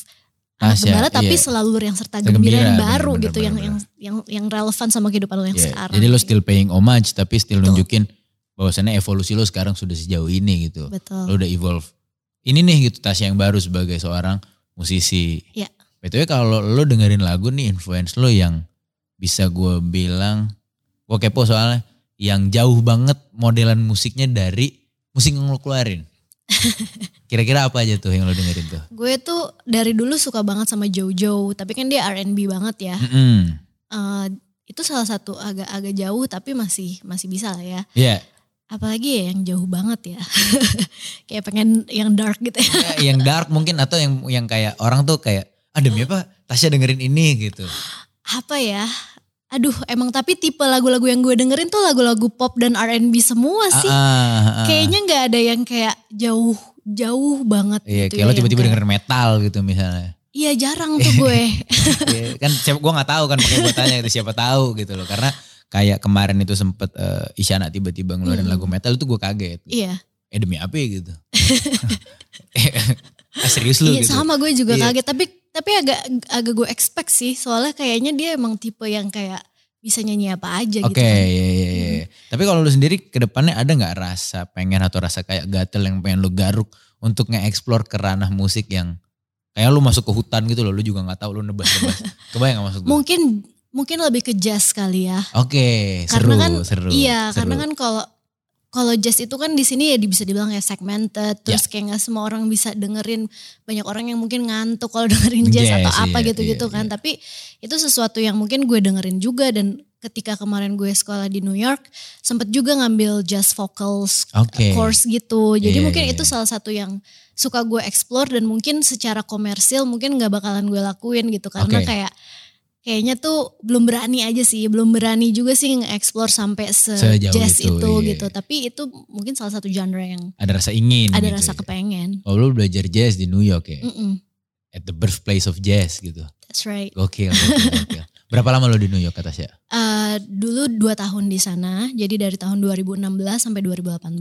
anak Tasya, gembala tapi iya. selalu yang serta Serta gembira, yang gembira, baru bener, gitu bener, yang, bener. yang yang yang relevan sama kehidupan lo yang Iya, sekarang Jadi lo still paying homage tapi still Betul. nunjukin bahwasannya evolusi lo sekarang sudah sejauh ini gitu. betul Lo udah evolve. Ini nih gitu Tasya yang baru sebagai seorang musisi. Iya. BTW kalau lo dengerin lagu nih influence lo yang bisa gue bilang, gue kepo soalnya yang jauh banget modelan musiknya dari musik yang lo keluarin. Kira-kira apa aja tuh yang lo dengerin tuh? Gue tuh dari dulu suka banget sama Jojo, tapi kan dia R&B banget ya. Mm-mm. Eh, itu salah satu agak-agak jauh tapi masih masih bisa lah ya. Iya, Apalagi ya yang jauh banget ya. kayak pengen yang dark gitu ya. Ya, yang dark mungkin atau yang yang kayak orang tuh kayak, ah demi apa Tasya dengerin ini gitu. Apa ya? Aduh, emang tapi tipe lagu-lagu yang gue dengerin tuh lagu-lagu pop dan R&B semua sih. Ah, ah, ah. Kayaknya nggak ada yang kayak jauh jauh banget Iya, gitu lo ya, tiba-tiba kayak- dengerin metal gitu misalnya. Iya jarang tuh gue. Iya, kan siapa gue nggak tahu kan makanya gue tanya itu siapa tahu gitu loh karena kayak kemarin itu sempet eh, Isyana tiba-tiba ngeluarin Mm. lagu metal itu gue kaget. iya. Eh demi apa ya gitu? ah, serius lu Iya gitu? sama gue juga Iya. kaget tapi tapi agak agak gue expect sih soalnya kayaknya dia emang tipe yang kayak bisa nyanyi apa aja Oke, gitu kan. iya, iya, iya. Tapi kalau lu sendiri ke depannya ada nggak rasa pengen atau rasa kayak gatel yang pengen lu garuk untuk nge-explore ke ranah musik yang kayak lu masuk ke hutan gitu loh, lu juga nggak tahu lu nebas-nebas. Kebayang gak maksud gue? Mungkin mungkin lebih ke jazz kali ya. Oke, seru, Karena kan seru. iya, seru. karena kan kalau kalau jazz itu kan di sini ya bisa dibilang ya segmented, terus Ya. kayak nggak semua orang bisa dengerin, banyak orang yang mungkin ngantuk kalau dengerin jazz, Jazz, atau apa iya, gitu-gitu iya, kan. iya. Tapi itu sesuatu yang mungkin gue dengerin juga dan ketika kemarin gue sekolah di New York, sempet juga ngambil jazz vocals Oke. course gitu. Jadi Iya, mungkin iya, itu iya. salah satu yang suka gue explore dan mungkin secara komersil mungkin nggak bakalan gue lakuin gitu karena Oke. kayak kayaknya tuh belum berani aja sih, belum berani juga sih nge-explore sampai Sejauh se-jazz itu, itu, iya. gitu. Tapi itu mungkin salah satu genre yang ada rasa ingin. ada gitu rasa ya. kepengen. Oh lu belajar jazz di New York ya? Mm-mm, At the birthplace of jazz gitu. that's right. Gokil, gokil, gokil. Berapa lama lu di New York kata Tasya? Eh, dulu dua tahun di sana, jadi dari tahun 2016 sampai 2018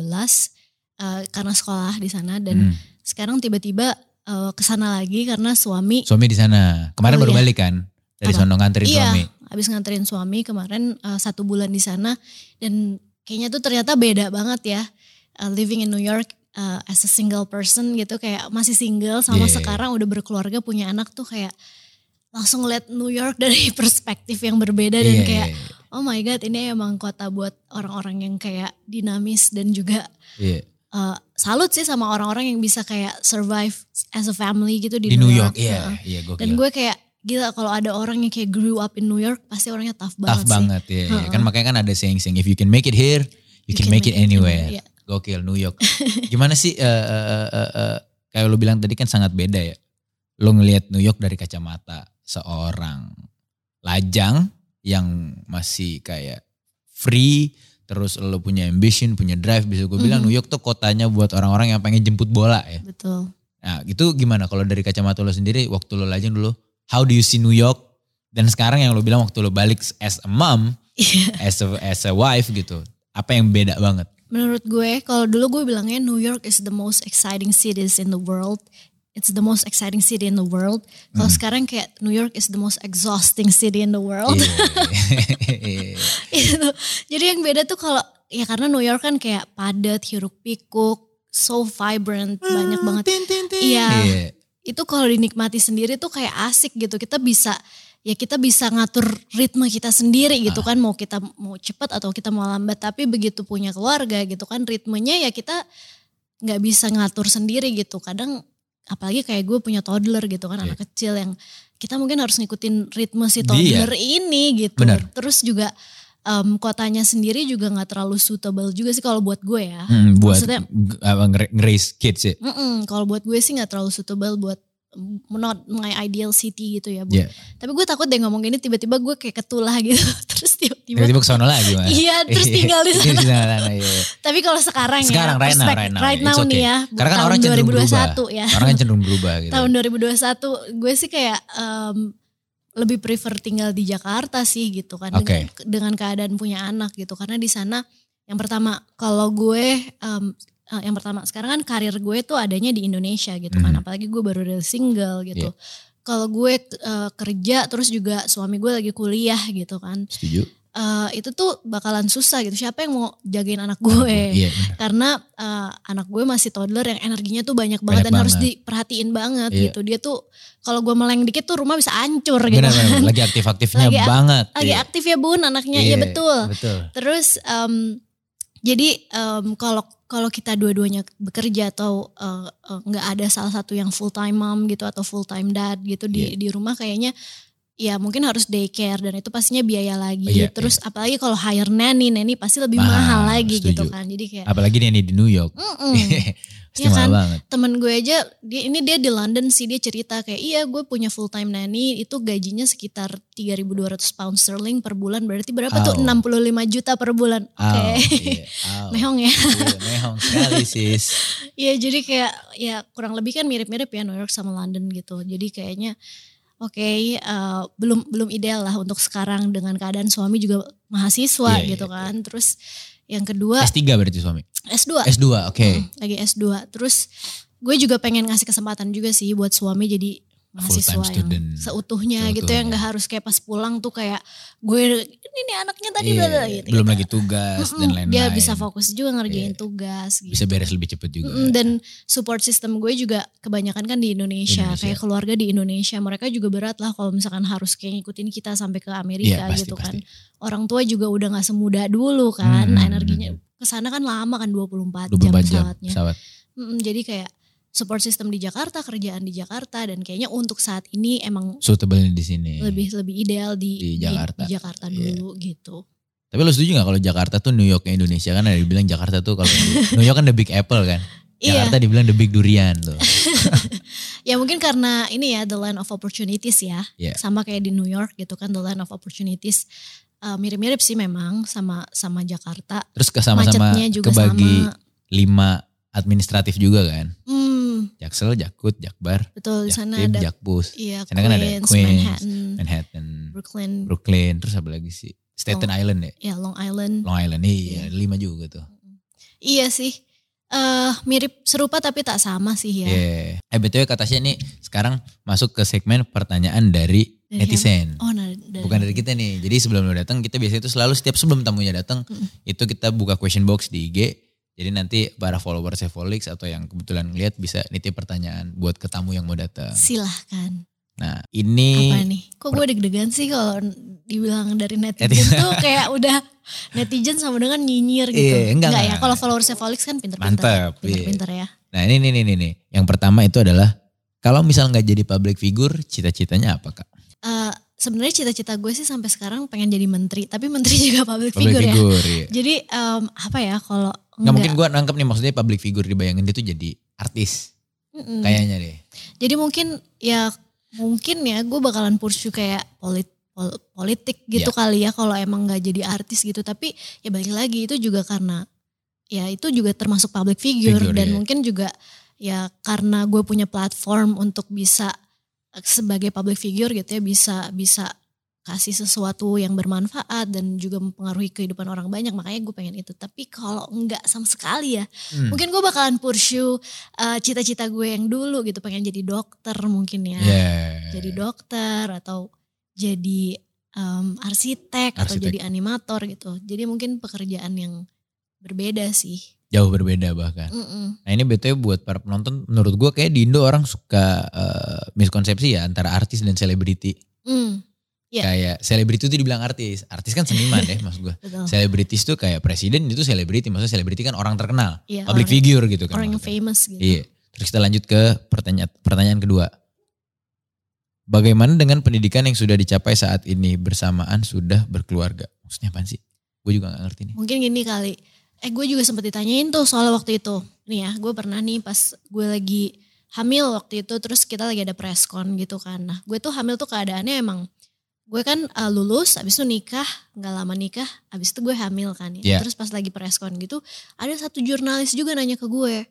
eh, karena sekolah di sana dan Hmm. sekarang tiba-tiba eh, ke sana lagi karena suami Suami di sana. Kemarin Oh, baru iya. balik kan? Dari Apa? sono nganterin iya, suami. habis nganterin suami kemarin eh, satu bulan di sana dan kayaknya tuh ternyata beda banget ya eh, living in New York eh, as a single person gitu kayak masih single sama Yeah. sekarang udah berkeluarga punya anak tuh kayak langsung lihat New York dari perspektif yang berbeda dan Iya, kayak oh my god ini emang kota buat orang-orang yang kayak dinamis dan juga iya. eh, salut sih sama orang-orang yang bisa kayak survive as a family gitu di, Di New York, iya, iya gokil. Dan gue kayak gila kalau ada orang yang kayak grew up in New York pasti orangnya tough banget Tough sih. banget ya. Heeh. Kan makanya kan ada saying-saying if you can make it here, you, can, make, it anywhere. Iya. Gokil New York. Gimana sih eh, eh, eh, eh, kayak lu bilang tadi kan sangat beda ya. Lu ngelihat New York dari kacamata seorang lajang yang masih kayak free terus lu punya ambition, punya drive bisa gue bilang Mhm. New York tuh kotanya buat orang-orang yang pengen jemput bola ya. Betul. Nah itu gimana kalau dari kacamata lo sendiri waktu lo lajang dulu, how do you see New York? Dan sekarang yang lo bilang waktu lo balik as a mom, Iya. as a, as a wife gitu, apa yang beda banget? Menurut gue kalau dulu gue bilangnya New York is the most exciting cities in the world. It's the most exciting city in the world. Kalau Hmm. sekarang kayak New York is the most exhausting city in the world. Iya. Gitu. Jadi yang beda tuh kalau ya karena New York kan kayak padat, hiruk pikuk, so vibrant, banyak banget. Iya. Iya. Itu kalau dinikmati sendiri tuh kayak asik gitu. Kita bisa ya kita bisa ngatur ritme kita sendiri gitu Ah. kan mau kita mau cepat atau kita mau lambat tapi begitu punya keluarga gitu kan ritmenya ya kita nggak bisa ngatur sendiri gitu kadang apalagi kayak gue punya toddler gitu kan Iya. anak kecil yang kita mungkin harus ngikutin ritme si Dia. toddler ini gitu Benar. terus juga em, kotanya sendiri juga nggak terlalu suitable juga sih kalau buat gue ya Hmm, buat Maksudnya- nge-raise kids ya. Mm-mm, kalau buat gue sih nggak terlalu suitable buat mm, not my ideal city gitu ya bu. Iya. Tapi gue takut deh ngomong gini tiba-tiba gue kayak ketulah gitu. Terus tiba-tiba. Tiba-tiba ke sana lagi mas. Iya, terus tinggal di sana. Di sana, iya. Tapi kalau sekarang, Sekarang, ya, right now, perspek- right now, right now nih okay. ya. Karena kan orang cenderung 2021 berubah. ya. Orang kan cenderung berubah gitu. Tahun 2021 gue sih kayak em, lebih prefer tinggal di Jakarta sih gitu kan. Oke. Dengan, dengan keadaan punya anak gitu. Karena di sana yang pertama kalau gue eh, yang pertama sekarang kan karir gue tuh adanya di Indonesia gitu kan. Mhm. Apalagi gue baru dari single gitu. Iya. Kalau gue eh, kerja terus juga suami gue lagi kuliah gitu kan. Setuju? Eh, itu tuh bakalan susah gitu. Siapa yang mau jagain anak gue? Iya benar. karena eh, anak gue masih toddler yang energinya tuh banyak Banyak banget dan harus banget. diperhatiin banget Iya. gitu. Dia tuh kalau gue meleng dikit tuh rumah bisa hancur gitu Benar, kan. Lagi aktif-aktifnya Lagi banget. Lagi Iya. aktif ya bun anaknya, iya betul. Betul. Terus em, jadi kalau kalau kita dua-duanya bekerja atau eh, nggak ada salah satu yang full time mom gitu atau full time dad gitu di Iya. di rumah kayaknya ya mungkin harus daycare dan itu pastinya biaya lagi. Iya, Terus apalagi kalau hire nanny, nanny pasti lebih Mahal, mahal, lagi gitu setuju. kan. Jadi kayak Apalagi nih di New York. Pasti Iya mahal kan? banget. temen gue aja dia ini dia di London sih dia cerita kayak iya gue punya full time nanny itu gajinya sekitar 3.200 pound sterling per bulan berarti berapa tuh Au. 65 juta per bulan oke Au, iya, au. mehong ya Iya, mehong sekali sis. Iya jadi kayak ya kurang lebih kan mirip-mirip ya New York sama London gitu jadi kayaknya oke eh, belum belum ideal lah untuk sekarang dengan keadaan suami juga mahasiswa Iya, gitu iya, kan terus yang kedua S3 berarti suami. S2 S2, oke. Hmm, lagi S2. Terus gue juga pengen ngasih kesempatan juga sih buat suami jadi mahasiswa yang student. seutuhnya gitu Seutuhnya. yang nggak harus kayak pas pulang tuh kayak gue ini nih anaknya tadi bla gitu. belum gitu. lagi tugas dan Mm-mm, lain-lain. Dia bisa fokus juga ngerjain Iya. tugas gitu. Bisa beres lebih cepet juga. Mm-mm, dan support system gue juga kebanyakan kan di Indonesia, Indonesia. kayak keluarga di Indonesia mereka juga berat lah kalau misalkan harus kayak ngikutin kita sampai ke Amerika Iya, pasti, gitu kan. pasti. Orang tua juga udah nggak semudah dulu kan, Hmm, energinya ke sana kan lama kan 24, 24 jam jam pesawatnya. pesawat. Mm, jadi kayak support system di Jakarta, kerjaan di Jakarta dan kayaknya untuk saat ini emang Suitable di sini. lebih lebih ideal di Di Jakarta. di, Jakarta Iya. dulu gitu. Tapi lo setuju gak kalau Jakarta tuh New Yorknya Indonesia kan ada dibilang Jakarta tuh kalau New York kan the big apple kan. Iya. Jakarta dibilang the big durian tuh. Ya mungkin karena ini ya the land of opportunities ya. Iya. Sama kayak di New York gitu kan the land of opportunities. Eh, mirip-mirip sih memang sama sama Jakarta. Terus ke sama-sama kebagi sama. lima administratif juga kan. Hmm, Jaksel, Jakut, Jakbar, betul di sana ada Jakpus. iya Sana kan ada Queens, Manhattan, Manhattan, Brooklyn, Brooklyn, terus apa lagi sih? Staten Long- Island ya? ya Long Island. Long Island, iya, lima juga tuh. Iya sih. eh mirip serupa tapi tak sama sih ya. Iya. Eh BTW kata Tasya nih sekarang masuk ke segmen pertanyaan dari Dari netizen. Oh, nah, dari, Bukan dari kita nih. Jadi sebelum lo datang kita biasanya itu selalu setiap sebelum tamunya datang Mm-mm. itu kita buka question box di IG. Jadi nanti para followers Volix atau yang kebetulan ngeliat bisa nitip pertanyaan buat ke tamu yang mau datang. silahkan. Nah ini Apa nih? Kok gue deg-degan sih kalau dibilang dari netizen tuh kayak udah netizen sama dengan nyinyir gitu. Iya, enggak, ya. enggak. Kalau followersnya Volix kan pinter-pinter. Mantep, iya. Pinter-pinter ya. Nah ini nih nih nih. Yang pertama itu adalah kalau misal nggak jadi public figure, cita-citanya apa kak? Eh, Sebenarnya cita-cita gue sih sampai sekarang pengen jadi menteri. Tapi menteri juga public, Public figure, ya. figure, iya. Jadi em, apa ya kalau Nggak mungkin gue nangkep nih maksudnya public figure dibayangin dia tuh jadi artis. Mm-mm. Kayaknya deh. Jadi mungkin ya mungkin ya gue bakalan pursue kayak polit, pol- politik gitu Ya. kali ya kalau emang nggak jadi artis gitu. Tapi ya balik lagi itu juga karena ya itu juga termasuk public figure, Figure, dan iya. mungkin juga ya karena gue punya platform untuk bisa sebagai public figure gitu ya bisa bisa kasih sesuatu yang bermanfaat dan juga mempengaruhi kehidupan orang banyak makanya gue pengen itu tapi kalau enggak sama sekali ya Hmm. mungkin gue bakalan pursue uh, cita-cita gue yang dulu gitu pengen jadi dokter mungkin ya Yeah. jadi dokter atau jadi um, arsitek, atau Arsitek. jadi animator gitu jadi mungkin pekerjaan yang berbeda sih Jauh berbeda bahkan. Mm-mm. Nah ini BTW buat para penonton, menurut gue kayak di Indo orang suka eh, miskonsepsi ya antara artis dan selebriti. Mm. Iya. Kayak selebriti itu dibilang artis. Artis kan seniman deh maksud gue. Selebritis tuh kayak presiden itu selebriti. Maksudnya selebriti kan orang terkenal. Iya, public orang- figure gitu kan. Orang yang famous gitu. Iya. Terus kita lanjut ke pertanyaan pertanyaan kedua. Bagaimana dengan pendidikan yang sudah dicapai saat ini bersamaan sudah berkeluarga? Maksudnya apa sih? Gue juga gak ngerti nih. Mungkin gini kali. Eh gue juga sempet ditanyain tuh soal waktu itu. Nih ya gue pernah nih pas gue lagi hamil waktu itu terus kita lagi ada preskon gitu kan. Nah gue tuh hamil tuh keadaannya emang gue kan uh, lulus abis itu nikah nggak lama nikah abis itu gue hamil kan ya. Iya. Terus pas lagi preskon gitu ada satu jurnalis juga nanya ke gue.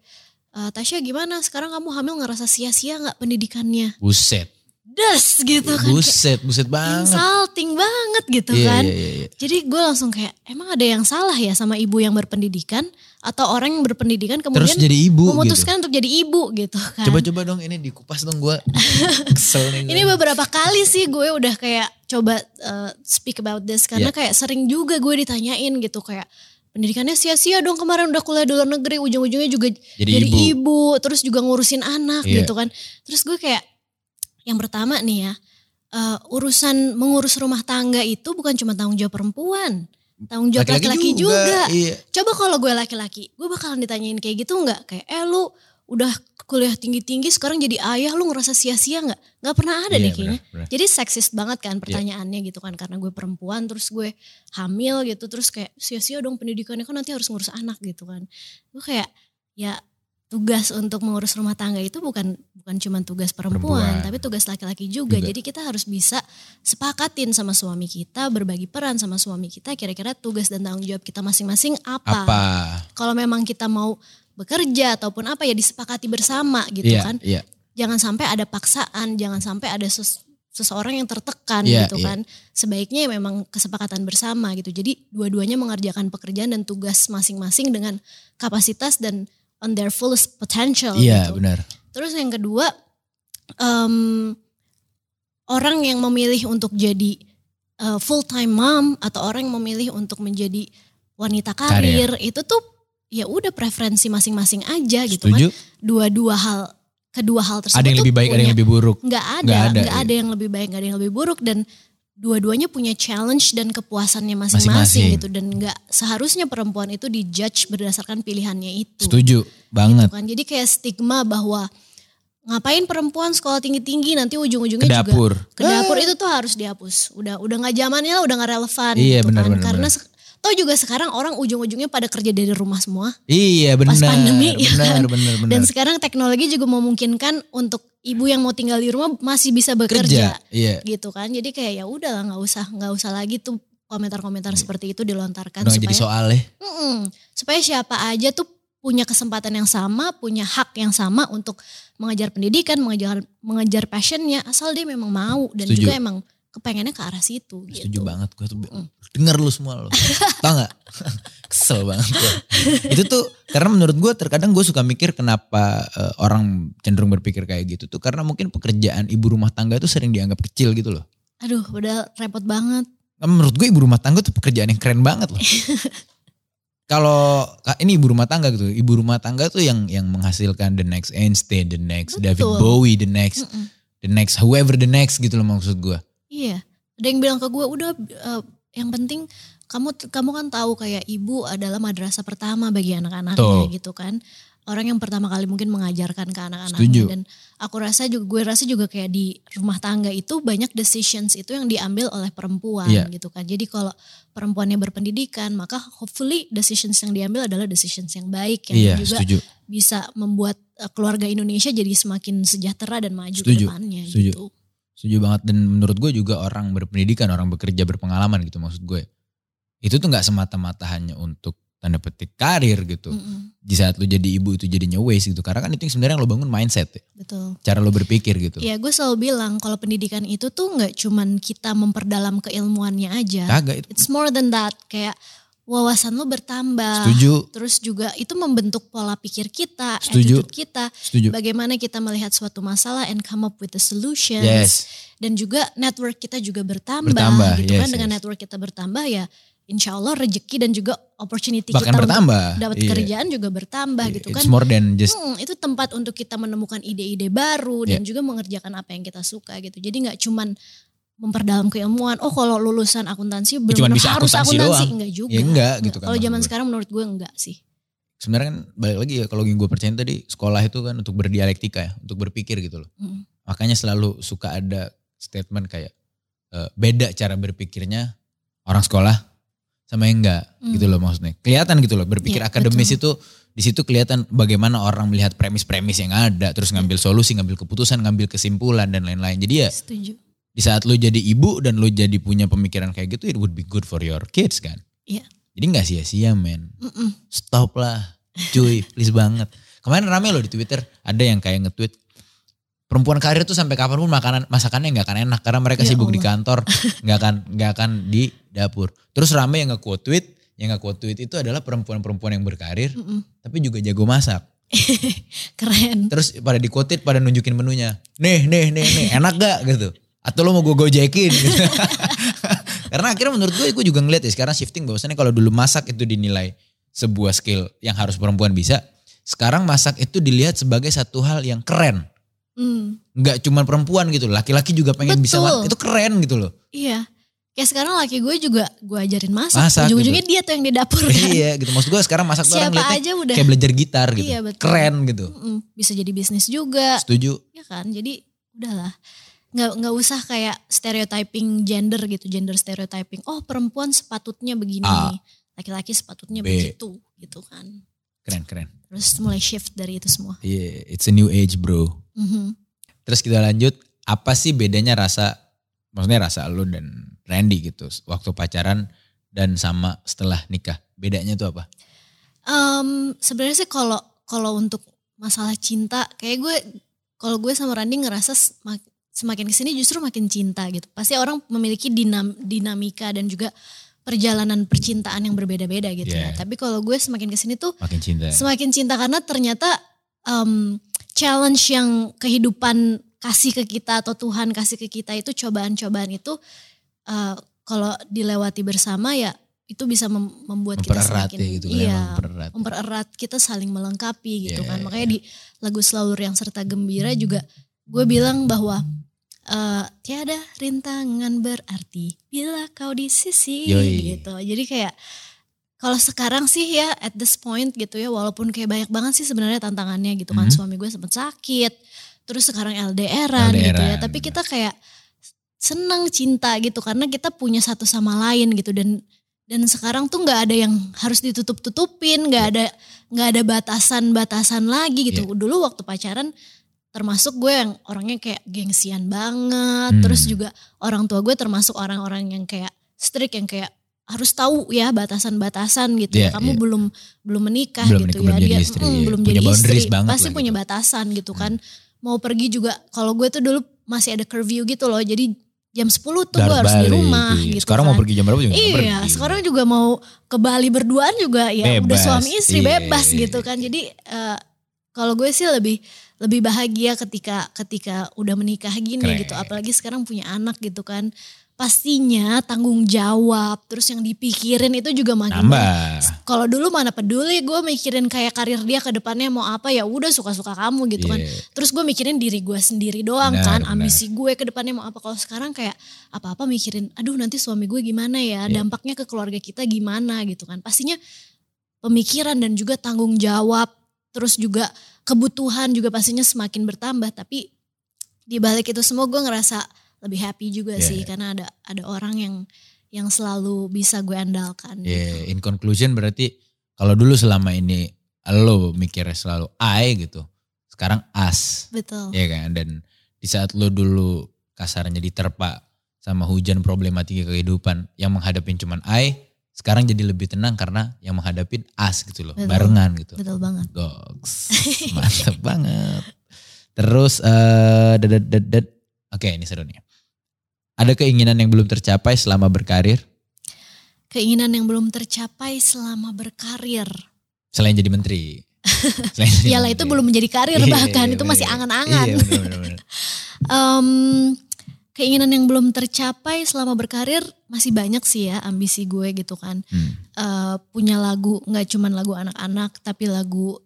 "Eh, Tasya gimana sekarang kamu hamil ngerasa sia-sia nggak pendidikannya? Buset. Das gitu kan. Kayak Buset, buset banget. insulting banget gitu Iya, kan. iya, iya, iya. Jadi gue langsung kayak emang ada yang salah ya sama ibu yang berpendidikan atau orang yang berpendidikan kemudian Terus jadi ibu gitu. memutuskan untuk jadi ibu gitu kan. Coba-coba dong ini dikupas dong gue. Kesel nih. Ini beberapa kali sih gue udah kayak coba uh, speak about this karena Iya. kayak sering juga gue ditanyain gitu kayak pendidikannya sia-sia dong kemarin udah kuliah di luar negeri ujung-ujungnya juga Jadi jadi, ibu. ibu. terus juga ngurusin anak Iya. gitu kan. Terus gue kayak yang pertama nih ya uh, urusan mengurus rumah tangga itu bukan cuma tanggung jawab perempuan, tanggung jawab laki-laki juga. Iya. Coba kalau gue laki-laki, gue bakalan ditanyain kayak gitu nggak? Kayak eh lu udah kuliah tinggi-tinggi sekarang jadi ayah lu ngerasa sia-sia nggak? Nggak pernah ada Iya, deh kayaknya. benar, benar. Jadi seksis banget kan pertanyaannya gitu kan karena gue perempuan terus gue hamil gitu terus kayak sia-sia dong pendidikannya kan nanti harus ngurus anak gitu kan. Gue kayak ya tugas untuk mengurus rumah tangga itu bukan bukan cuma tugas perempuan, Perempuan. tapi tugas laki-laki juga. Juga. Jadi kita harus bisa sepakatin sama suami kita, berbagi peran sama suami kita kira-kira tugas dan tanggung jawab kita masing-masing apa. Apa? Kalau memang kita mau bekerja ataupun apa ya disepakati bersama gitu Iya, kan. iya. Jangan sampai ada paksaan, jangan sampai ada ses- seseorang yang tertekan Iya, gitu iya. kan. Sebaiknya ya memang kesepakatan bersama gitu. Jadi dua-duanya mengerjakan pekerjaan dan tugas masing-masing dengan kapasitas dan on their fullest potential Iya, gitu. benar. Terus yang kedua, em, orang yang memilih untuk jadi full time mom atau orang yang memilih untuk menjadi wanita karir, itu tuh ya udah preferensi masing-masing aja gitu Setuju? kan. Dua-dua hal, kedua hal tersebut Ada yang lebih baik, ada yang lebih buruk. nggak ada, Nggak ada, nggak ada, iya. yang lebih baik, nggak ada yang lebih buruk dan dua-duanya punya challenge dan kepuasannya Masing-masing. gitu dan nggak seharusnya perempuan itu dijudge berdasarkan pilihannya itu Setuju banget. kan. Jadi kayak stigma bahwa ngapain perempuan sekolah tinggi-tinggi nanti ujung-ujungnya Ke juga dapur. ke dapur itu tuh harus dihapus. Udah udah nggak zamannya lah, udah nggak relevan Iya, gitu benar, kan. Karena benar. Toh juga sekarang orang ujung-ujungnya pada kerja dari rumah semua. Iya benar. Pas pandemi, ya benar, kan? benar, benar. Dan sekarang teknologi juga memungkinkan untuk ibu yang mau tinggal di rumah masih bisa bekerja kerja. Iya. gitu kan. Jadi kayak ya udahlah nggak usah nggak usah lagi tuh komentar-komentar seperti itu dilontarkan Udah nggak jadi supaya soal ya. Mm-mm. supaya siapa aja tuh punya kesempatan yang sama, punya hak yang sama untuk mengejar pendidikan, mengejar mengejar passionnya, asal dia memang mau dan Setuju. juga emang kepengennya ke arah situ. Setuju gitu. banget gue tuh denger lu semua lo. Tau gak? Kesel banget gue. Itu tuh karena menurut gue terkadang gue suka mikir kenapa eh, orang cenderung berpikir kayak gitu tuh karena mungkin pekerjaan ibu rumah tangga tuh sering dianggap kecil gitu loh. Aduh, udah repot banget. Nah, Menurut gue ibu rumah tangga tuh pekerjaan yang keren banget loh. Kalau ini ibu rumah tangga gitu, ibu rumah tangga tuh yang yang menghasilkan the next Einstein, the next David Betul. Bowie, the next Mm-mm. the next whoever the next gitu loh maksud gue. Iya, ada yang bilang ke gue udah eh, yang penting kamu kamu kan tahu kayak ibu adalah madrasah pertama bagi anak-anaknya gitu kan. Orang yang pertama kali mungkin mengajarkan ke anak-anaknya dan aku rasa juga gue rasa juga kayak di rumah tangga itu banyak decisions itu yang diambil oleh perempuan Iya. gitu kan. Jadi kalau perempuannya berpendidikan maka hopefully decisions yang diambil adalah decisions yang baik yang Iya, juga setuju. bisa membuat eh, keluarga Indonesia jadi semakin sejahtera dan maju ke Setuju, depannya setuju. gitu. Setuju banget dan menurut gue juga orang berpendidikan, orang bekerja berpengalaman gitu maksud gue. Itu tuh nggak semata-mata hanya untuk tanda petik karir gitu. Mm-mm, Di saat lu jadi ibu itu jadinya waste gitu. Karena kan itu yang sebenarnya yang lo bangun mindset ya. betul. Cara lo berpikir gitu. Ya gue selalu bilang kalau pendidikan itu tuh nggak cuman kita memperdalam keilmuannya aja. Kagak. It's more than that. Kayak wawasan lo bertambah. Setuju, Terus juga itu membentuk pola pikir kita, Setuju. attitude kita. setuju. Bagaimana kita melihat suatu masalah and come up with the solutions. Yes. Dan juga network kita juga bertambah. Bertambah, gitu kan yes, dengan yes. network kita bertambah ya insya Allah rezeki dan juga opportunity Bahkan kita bertambah. dapat Iya. kerjaan juga bertambah gitu kan. It's more than just Hmm, itu tempat untuk kita menemukan ide-ide baru dan juga mengerjakan apa yang kita suka gitu. Jadi nggak cuman memperdalam keilmuan. Oh kalau lulusan akuntansi Cuman benar bisa harus akuntansi akuntansi doang. enggak juga. Ya enggak gitu kan Kalau zaman gue. sekarang menurut gue enggak sih. Sebenarnya kan balik lagi ya kalau yang gue percaya tadi sekolah itu kan untuk berdialektika ya, untuk berpikir gitu loh. Mm. Makanya selalu suka ada statement kayak eh, beda cara berpikirnya orang sekolah sama yang enggak Hmm. gitu loh maksudnya. Kelihatan gitu loh berpikir Iya, akademis betul. itu di situ kelihatan bagaimana orang melihat premis-premis yang ada, terus ngambil solusi, ngambil keputusan, ngambil kesimpulan dan lain-lain. Jadi ya Setuju. Di saat lu jadi ibu dan lu jadi punya pemikiran kayak gitu, it would be good for your kids kan. Iya. Jadi nggak sia-sia men. Stop lah, cuy, please banget. Kemarin rame loh di Twitter, ada yang kayak nge-tweet perempuan karir tuh sampai kapan pun makanan masakannya nggak akan enak karena mereka Ya sibuk di Allah. kantor, nggak akan nggak akan di dapur. Terus rame yang nge-quote tweet, yang nge-quote tweet itu adalah perempuan-perempuan yang berkarir Mm-mm. tapi juga jago masak. Keren. Terus pada di quote pada nunjukin menunya. Nih, nih, nih, nih, enak gak gitu. Atau lo mau gue gojekin gitu. Karena akhirnya menurut gue, gue juga ngeliat ya sekarang shifting bahwasannya kalau dulu masak itu dinilai sebuah skill yang harus perempuan bisa. Sekarang masak itu dilihat sebagai satu hal yang keren. Hmm. Nggak cuma perempuan gitu, laki-laki juga pengen bisa Betul. masak. Itu keren gitu loh. Iya. Kayak sekarang laki gue juga gue ajarin masak. Masak Ujung-ujungnya dia tuh yang di dapur kan. iya gitu. Maksud gue sekarang masak tuh orang aja udah. kayak belajar gitar gitu. Iya, betul. Keren gitu. Mm-mm. Bisa jadi bisnis juga. Setuju. ya kan jadi udahlah nggak nggak usah kayak stereotyping gender gitu gender stereotyping oh perempuan sepatutnya begini A. laki-laki sepatutnya B. begitu gitu kan Keren, keren. terus mulai shift dari itu semua Iya, it's a new age bro. Mhm. Terus kita lanjut, apa sih bedanya rasa, maksudnya rasa lu dan Randy gitu, waktu pacaran dan sama setelah nikah, bedanya tuh apa? Em, sebenarnya sih kalau kalau untuk masalah cinta kayak gue kalau gue sama Randy ngerasa semakin ke sini justru makin cinta gitu pasti orang memiliki dinam, dinamika dan juga perjalanan percintaan yang berbeda-beda gitu Yeah. ya tapi kalau gue semakin ke sini tuh Makin cinta. semakin cinta karena ternyata em, challenge yang kehidupan kasih ke kita atau Tuhan kasih ke kita itu cobaan-cobaan itu eh, kalau dilewati bersama ya itu bisa mem- membuat kita Mempererat semakin ya gitu kan, iya mempererat. mempererat kita saling melengkapi gitu kan iya, makanya di lagu selalu yang serta gembira juga gue bilang bahwa eh, tiada rintangan berarti bila kau di sisi Yoi. gitu. Jadi kayak kalau sekarang sih ya at this point gitu ya walaupun kayak banyak banget sih sebenarnya tantangannya gitu kan. Mhm. suami gue sempat sakit terus sekarang LDRan, gitu ya. Tapi kita kayak senang cinta gitu karena kita punya satu sama lain gitu. Dan dan sekarang tuh nggak ada yang harus ditutup tutupin nggak ada nggak ada batasan batasan lagi gitu. Iya. dulu waktu pacaran termasuk gue yang orangnya kayak gengsian banget Hmm. terus juga orang tua gue termasuk orang-orang yang kayak strict yang kayak harus tahu ya batasan-batasan gitu Iya, ya. Kamu iya. belum belum menikah Belum gitu menikah, belum ya. jadi Dia istri, mm, iya. belum Punya jadi istri. banget Pasti punya gitu. batasan gitu kan. Mau pergi juga kalau gue tuh dulu masih ada curfew gitu loh. Jadi jam 10 tuh gue Harus di rumah iya. gitu Sekarang kan. mau pergi jam berapa juga Iya, pergi. sekarang juga mau ke Bali berduaan juga ya udah Bebas, suami istri iya, bebas iya, gitu iya. kan. Jadi eh, kalau gue sih lebih lebih bahagia ketika ketika udah menikah gini Keren. gitu. Apalagi sekarang punya anak gitu kan. Pastinya tanggung jawab terus yang dipikirin itu juga makin Nambah. kalau dulu mana peduli gue mikirin kayak karir dia ke depannya mau apa ya udah suka-suka kamu gitu kan. Iya. Terus gue mikirin diri gue sendiri doang Benar, kan. benar. Ambisi gue ke depannya mau apa. Kalau sekarang kayak apa-apa mikirin aduh nanti suami gue gimana ya. Iya. Dampaknya ke keluarga kita gimana gitu kan. Pastinya pemikiran dan juga tanggung jawab. Terus juga kebutuhan juga pastinya semakin bertambah. Tapi di balik itu semua gue ngerasa lebih happy juga Iya. sih. Karena ada ada orang yang yang selalu bisa gue andalkan. Iya, in conclusion berarti kalau dulu selama ini lo mikirnya selalu I gitu, sekarang us. Betul. Iya kan? Dan di saat lo dulu kasarnya diterpa sama hujan problematika kehidupan yang menghadapin cuman I, sekarang jadi lebih tenang karena yang menghadapin us gitu loh, Betul. barengan gitu. Betul banget. Goks, mantep banget. Terus, eh dedet. oke ini seru nih. Ada keinginan yang belum tercapai selama berkarir, Keinginan yang belum tercapai selama berkarir. selain jadi menteri. Selain jadi Iyalah itu belum menjadi karir Iya, bahkan iya, itu bener. masih angan-angan. Iya bener, bener, bener. Em, keinginan yang belum tercapai selama berkarir masih banyak sih ya ambisi gue gitu kan. Hmm. Eh, punya lagu nggak cuman lagu anak-anak tapi lagu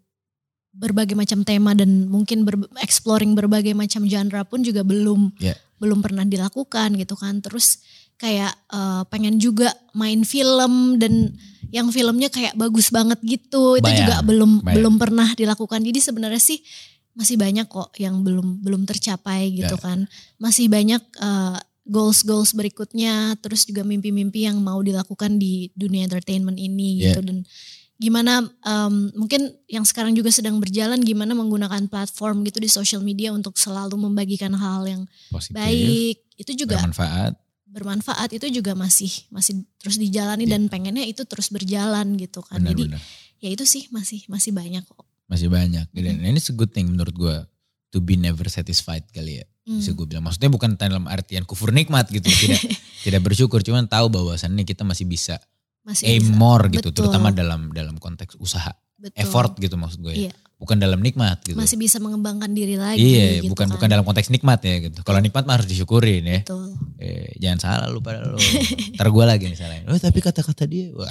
berbagai macam tema dan mungkin ber- exploring berbagai macam genre pun juga belum Iya. belum pernah dilakukan gitu kan. Terus kayak uh, pengen juga main film dan yang filmnya kayak bagus banget gitu. Itu Bayang, juga belum bayang. belum pernah dilakukan. Jadi sebenarnya sih masih banyak kok yang belum belum tercapai gitu Ya. kan. Masih banyak uh, goals-goals berikutnya, terus juga mimpi-mimpi yang mau dilakukan di dunia entertainment ini Ya. gitu dan gimana um, mungkin yang sekarang juga sedang berjalan gimana menggunakan platform gitu di social media untuk selalu membagikan hal yang Positif, baik itu juga bermanfaat. bermanfaat itu juga masih masih terus dijalani Iya. dan pengennya itu terus berjalan gitu kan jadi Benar-benar. ya itu sih masih masih banyak kok Masih banyak. Dan Mm-hmm. ini a good thing menurut gue. To be never satisfied kali ya. Hmm. Bisa gue bilang. Maksudnya bukan dalam artian kufur nikmat gitu. Tidak tidak bersyukur. Cuman tahu bahwasannya kita masih bisa masih aim bisa. more gitu. Betul. Terutama dalam dalam konteks usaha. Betul. Effort gitu maksud gue ya. Iya. Bukan dalam nikmat gitu. masih bisa mengembangkan diri lagi iya, gitu bukan kan. bukan dalam konteks nikmat ya gitu. Kalau nikmat mah harus disyukurin ya. betul Eh, jangan salah lu pada lu. Ntar gue lagi salahin. Oh tapi kata-kata dia. Wah.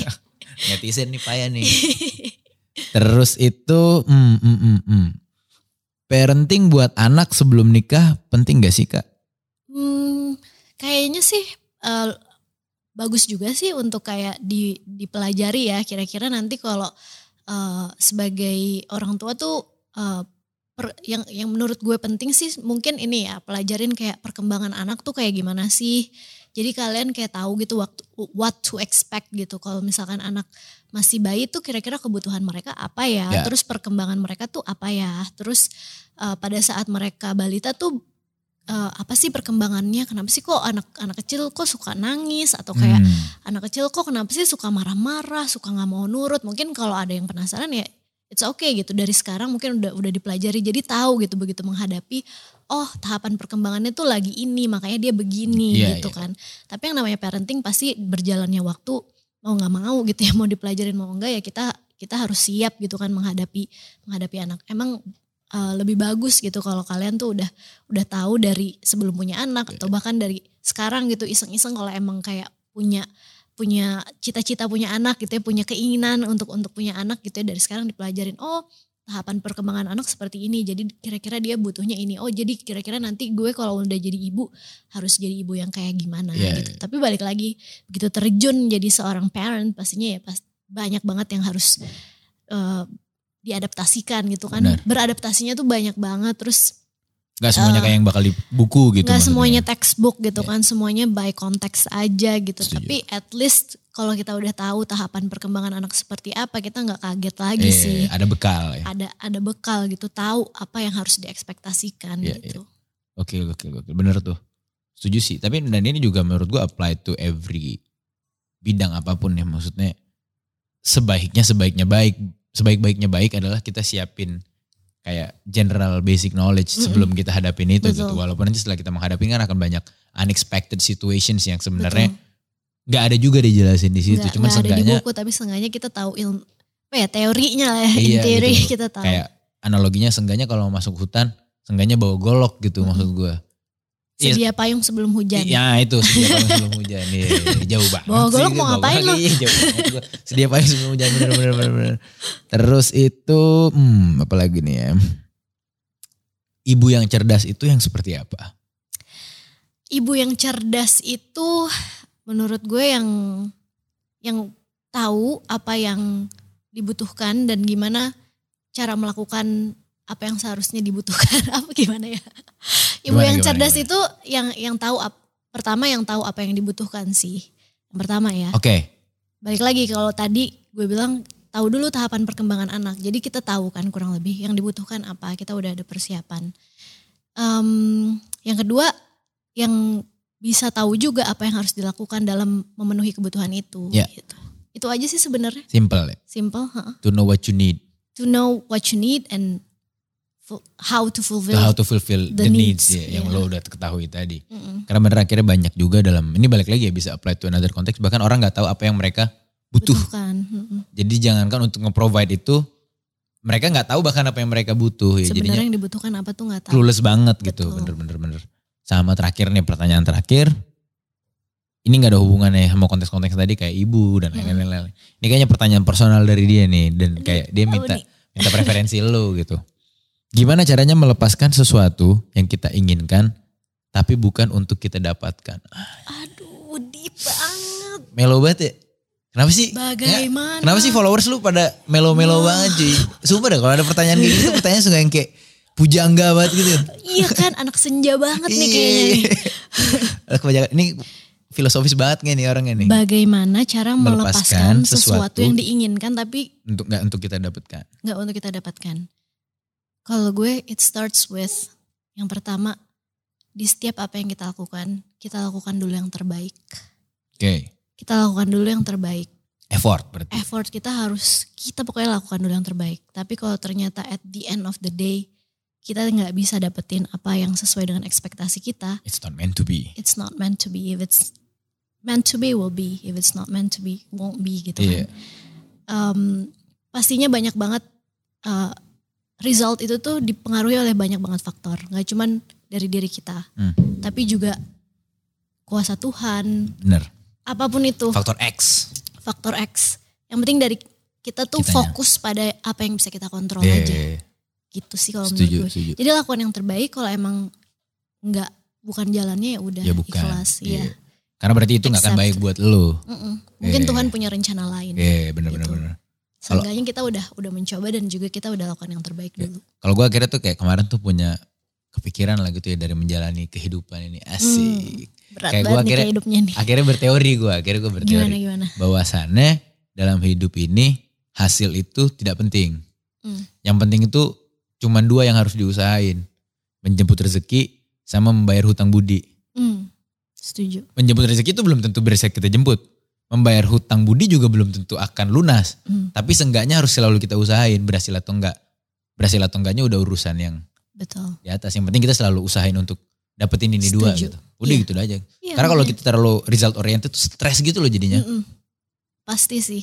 Netizen nih payah nih. Terus itu. Hmm, hmm, hmm, hmm. Parenting buat anak sebelum nikah penting gak sih kak? Hmm, kayaknya sih eh, bagus juga sih untuk kayak di dipelajari ya. Kira-kira nanti kalau eh, sebagai orang tua tuh eh, per- yang yang menurut gue penting sih mungkin ini ya pelajarin kayak perkembangan anak tuh kayak gimana sih. Jadi kalian kayak tahu gitu waktu what to expect gitu. Kalau misalkan anak masih bayi tuh kira-kira kebutuhan mereka apa ya? Ya. Terus perkembangan mereka tuh apa ya? Terus eh, pada saat mereka balita tuh eh, apa sih perkembangannya? Kenapa sih kok anak anak kecil kok suka nangis atau kayak Hmm, anak kecil kok kenapa sih suka marah-marah, suka nggak mau nurut? Mungkin kalau ada yang penasaran ya it's okay gitu dari sekarang mungkin udah udah dipelajari jadi tahu gitu begitu menghadapi oh tahapan perkembangannya tuh lagi ini makanya dia begini Iya, gitu iya. kan. Tapi yang namanya parenting pasti berjalannya waktu mau nggak mau gitu ya mau dipelajarin mau enggak ya kita kita harus siap gitu kan menghadapi menghadapi anak. Emang uh, lebih bagus gitu kalau kalian tuh udah udah tahu dari sebelum punya anak atau bahkan dari sekarang gitu iseng-iseng kalau emang kayak punya punya cita-cita punya anak gitu ya punya keinginan untuk untuk punya anak gitu ya dari sekarang dipelajarin oh tahapan perkembangan anak seperti ini jadi kira-kira dia butuhnya ini oh jadi kira-kira nanti gue kalau udah jadi ibu harus jadi ibu yang kayak gimana Iya, gitu tapi balik lagi begitu terjun jadi seorang parent pastinya ya pas banyak banget yang harus eh, diadaptasikan gitu kan Benar. beradaptasinya tuh banyak banget terus Gak semuanya Eh, kayak yang bakal di buku gitu. maksudnya. semuanya textbook gitu Iya. kan semuanya by konteks aja gitu Setuju. tapi at least kalau kita udah tahu tahapan perkembangan anak seperti apa kita nggak kaget lagi Eh, sih Ada bekal ya. ada ada bekal gitu tahu apa yang harus diekspektasikan Iya, gitu Oke oke oke bener tuh. Setuju sih. Tapi dan ini juga menurut gua apply to every bidang apa pun ya maksudnya sebaiknya sebaiknya baik sebaik-baiknya baik adalah kita siapin kayak general basic knowledge Mm-mm. sebelum kita hadapin itu Betul. gitu. Walaupun nanti setelah kita menghadapi kan akan banyak unexpected situations yang sebenarnya Betul. Nggak ada juga dijelasin di situ. nggak Cuman nggak ada di buku tapi seenggaknya kita tahu ilmu apa ya teorinya lah ya Iya, teori gitu. kita tahu kayak analoginya seenggaknya kalau masuk hutan seenggaknya bawa golok gitu Mm-mm. maksud gua. Iya, sedia payung sebelum hujan Ya itu sedia payung sebelum hujan nih jauh banget. Bawa golok mau ngapain lo? iya, jauh banget gua. Sedia payung sebelum hujan bener bener bener. bener. Terus itu hmm, apa lagi nih ya? Ibu yang cerdas itu yang seperti apa? ibu yang cerdas itu menurut gue yang yang tahu apa yang dibutuhkan dan gimana cara melakukan apa yang seharusnya dibutuhkan. Apa gimana ya? Ibu Gimana, yang gimana, cerdas gimana? itu yang yang tahu ap- pertama yang tahu apa yang dibutuhkan sih. Yang pertama ya. Oke, balik lagi kalau tadi gue bilang tahu dulu tahapan perkembangan anak. Jadi kita tahu kan kurang lebih yang dibutuhkan apa kita udah ada persiapan. Em, yang kedua yang bisa tahu juga apa yang harus dilakukan dalam memenuhi kebutuhan itu Ya. gitu. itu aja sih sebenarnya simple ya. simple heeh. To know what you need, to know what you need and how to fulfill to how to fulfill the, the needs, needs, ya, yang iya. lo udah ketahui tadi. Mm-mm. Karena bener akhirnya banyak juga dalam ini balik lagi ya bisa apply to another context. Bahkan orang nggak tahu apa yang mereka butuh. butuhkan Mm-mm. Jadi jangankan untuk nge-provide itu mereka nggak tahu bahkan apa yang mereka butuh ya. Sebenarnya yang dibutuhkan apa tuh nggak tahu clueless banget gitu. Betul. Bener-bener bener. Sama terakhir nih pertanyaan terakhir. Ini nggak ada hubungannya sama konteks-konteks tadi kayak ibu dan Mm-mm. lain-lain. Ini kayaknya pertanyaan personal dari dia nih dan kayak dia minta minta preferensi lo gitu. Gimana caranya melepaskan sesuatu yang kita inginkan tapi bukan untuk kita dapatkan. Aduh, deep banget. Melo banget ya. Kenapa sih? Bagaimana? Ya, kenapa sih followers lu pada melo-melo banget cuy? Sumpah deh kalau ada pertanyaan kayak gitu pertanyaan suka yang kayak pujangga banget gitu. iya kan anak senja banget nih kayaknya nih. Kebanyakan ini filosofis banget gak nih orangnya nih? Bagaimana cara melepaskan, Melepaskan sesuatu, sesuatu yang diinginkan tapi Untuk nggak untuk kita dapatkan. nggak untuk kita dapatkan? Kalau gue it starts with yang pertama di setiap apa yang kita lakukan, kita lakukan dulu yang terbaik. Oke. Kita lakukan dulu yang terbaik. Effort berarti. Effort kita harus kita pokoknya lakukan dulu yang terbaik. Tapi kalau ternyata at the end of the day kita nggak bisa dapetin apa yang sesuai dengan ekspektasi kita, It's not meant to be. it's not meant to be. If it's meant to be, will be. If it's not meant to be, won't be gitu Iya. kan. Um, pastinya banyak banget uh, result itu tuh dipengaruhi oleh banyak banget faktor. Nggak cuman dari diri kita, Hmm. tapi juga kuasa Tuhan. Bener. Apa pun itu Faktor X. faktor X. Yang penting dari kita tuh Kitanya. fokus pada apa yang bisa kita kontrol Iya, aja. Gitu sih kalau Setuju, menurut gue. setuju. Jadi lakukan yang terbaik kalau emang nggak bukan jalannya ya udah Ya bukan. ikhlas. Iya. Iya. Karena berarti itu nggak akan baik buat. Mm-mm. Mungkin Iya. Tuhan punya rencana lain. Iya, bener bener Gitu. bener. Seenggaknya kita udah udah mencoba dan juga kita udah lakukan yang terbaik Iya. dulu. Kalau gue akhirnya tuh kayak kemarin tuh punya kepikiran lah gitu ya dari menjalani kehidupan ini asik. Berat Kayak nih akhirnya- hidupnya nih. Akhirnya berteori gue, akhirnya gue berteori. Gimana gimana? Bahwasannya dalam hidup ini hasil itu tidak penting. Hmm. Yang penting itu cuman dua yang harus diusahain. Menjemput rezeki sama membayar hutang budi. Hmm, setuju. Menjemput rezeki itu belum tentu bisa kita jemput. Membayar hutang budi juga belum tentu akan lunas. Hmm, Tapi seenggaknya harus selalu kita usahain berhasil atau enggak. Berhasil atau enggaknya udah urusan yang betul. di atas. Yang penting kita selalu usahain untuk dapetin ini dua Setuju. gitu. Udah Iya. gitu aja. Iya, Karena kalau kita terlalu result oriented tuh stres gitu loh jadinya. Mm-mm. Pasti sih.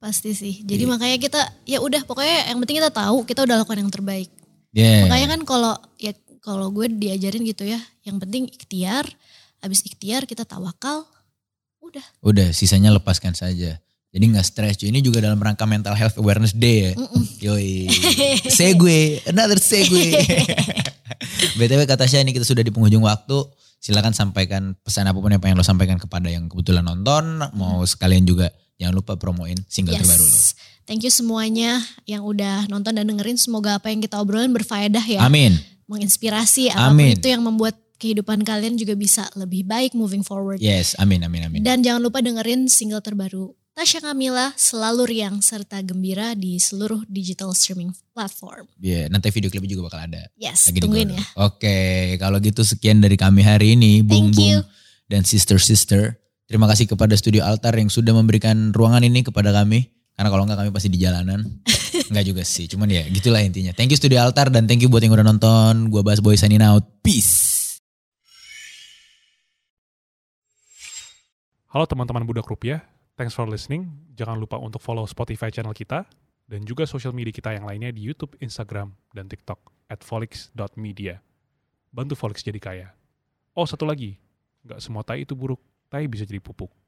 Pasti sih. Jadi Iya. makanya kita ya udah pokoknya yang penting kita tahu kita udah lakukan yang terbaik. Yeah. Makanya kan kalau ya kalau gue diajarin gitu ya, yang penting ikhtiar, habis ikhtiar kita tawakal, udah. Udah sisanya lepaskan saja. Jadi nggak stres. cuy. Ini juga dalam rangka mental health awareness day ya. Mm-mm. Yoi. segue, another segue. BTW kata Tasya ini kita sudah di penghujung waktu. Silakan sampaikan pesan apa pun yang pengen lo sampaikan kepada yang kebetulan nonton. Mau sekalian juga jangan lupa promoin single terbaru lo. Yes. Thank you semuanya yang udah nonton dan dengerin. Semoga apa yang kita obrolin berfaedah ya. Amin. Menginspirasi apa pun Amin. itu yang membuat kehidupan kalian juga bisa lebih baik moving forward. Yes, amin, amin, amin. Dan jangan lupa dengerin single terbaru Tasya Kamila selalu riang serta gembira di seluruh digital streaming platform. Iya, nanti video klipnya juga bakal ada. Yes, Lagi tungguin ya. Oke, kalau gitu sekian dari kami hari ini, Bung. Bung dan Sister Sister. Terima kasih kepada Studio Altar yang sudah memberikan ruangan ini kepada kami. Karena kalau enggak kami pasti di jalanan. enggak juga sih, cuman ya gitulah intinya. Thank you Studio Altar dan thank you buat yang udah nonton. Gua Bas Boy signing out. Peace. Halo teman-teman Budak Rupiah, thanks for listening. Jangan lupa untuk follow Spotify channel kita dan juga sosial media kita yang lainnya di YouTube, Instagram, dan TikTok at folix.media. Bantu Folix jadi kaya. Oh satu lagi, nggak semua tai itu buruk, tai bisa jadi pupuk.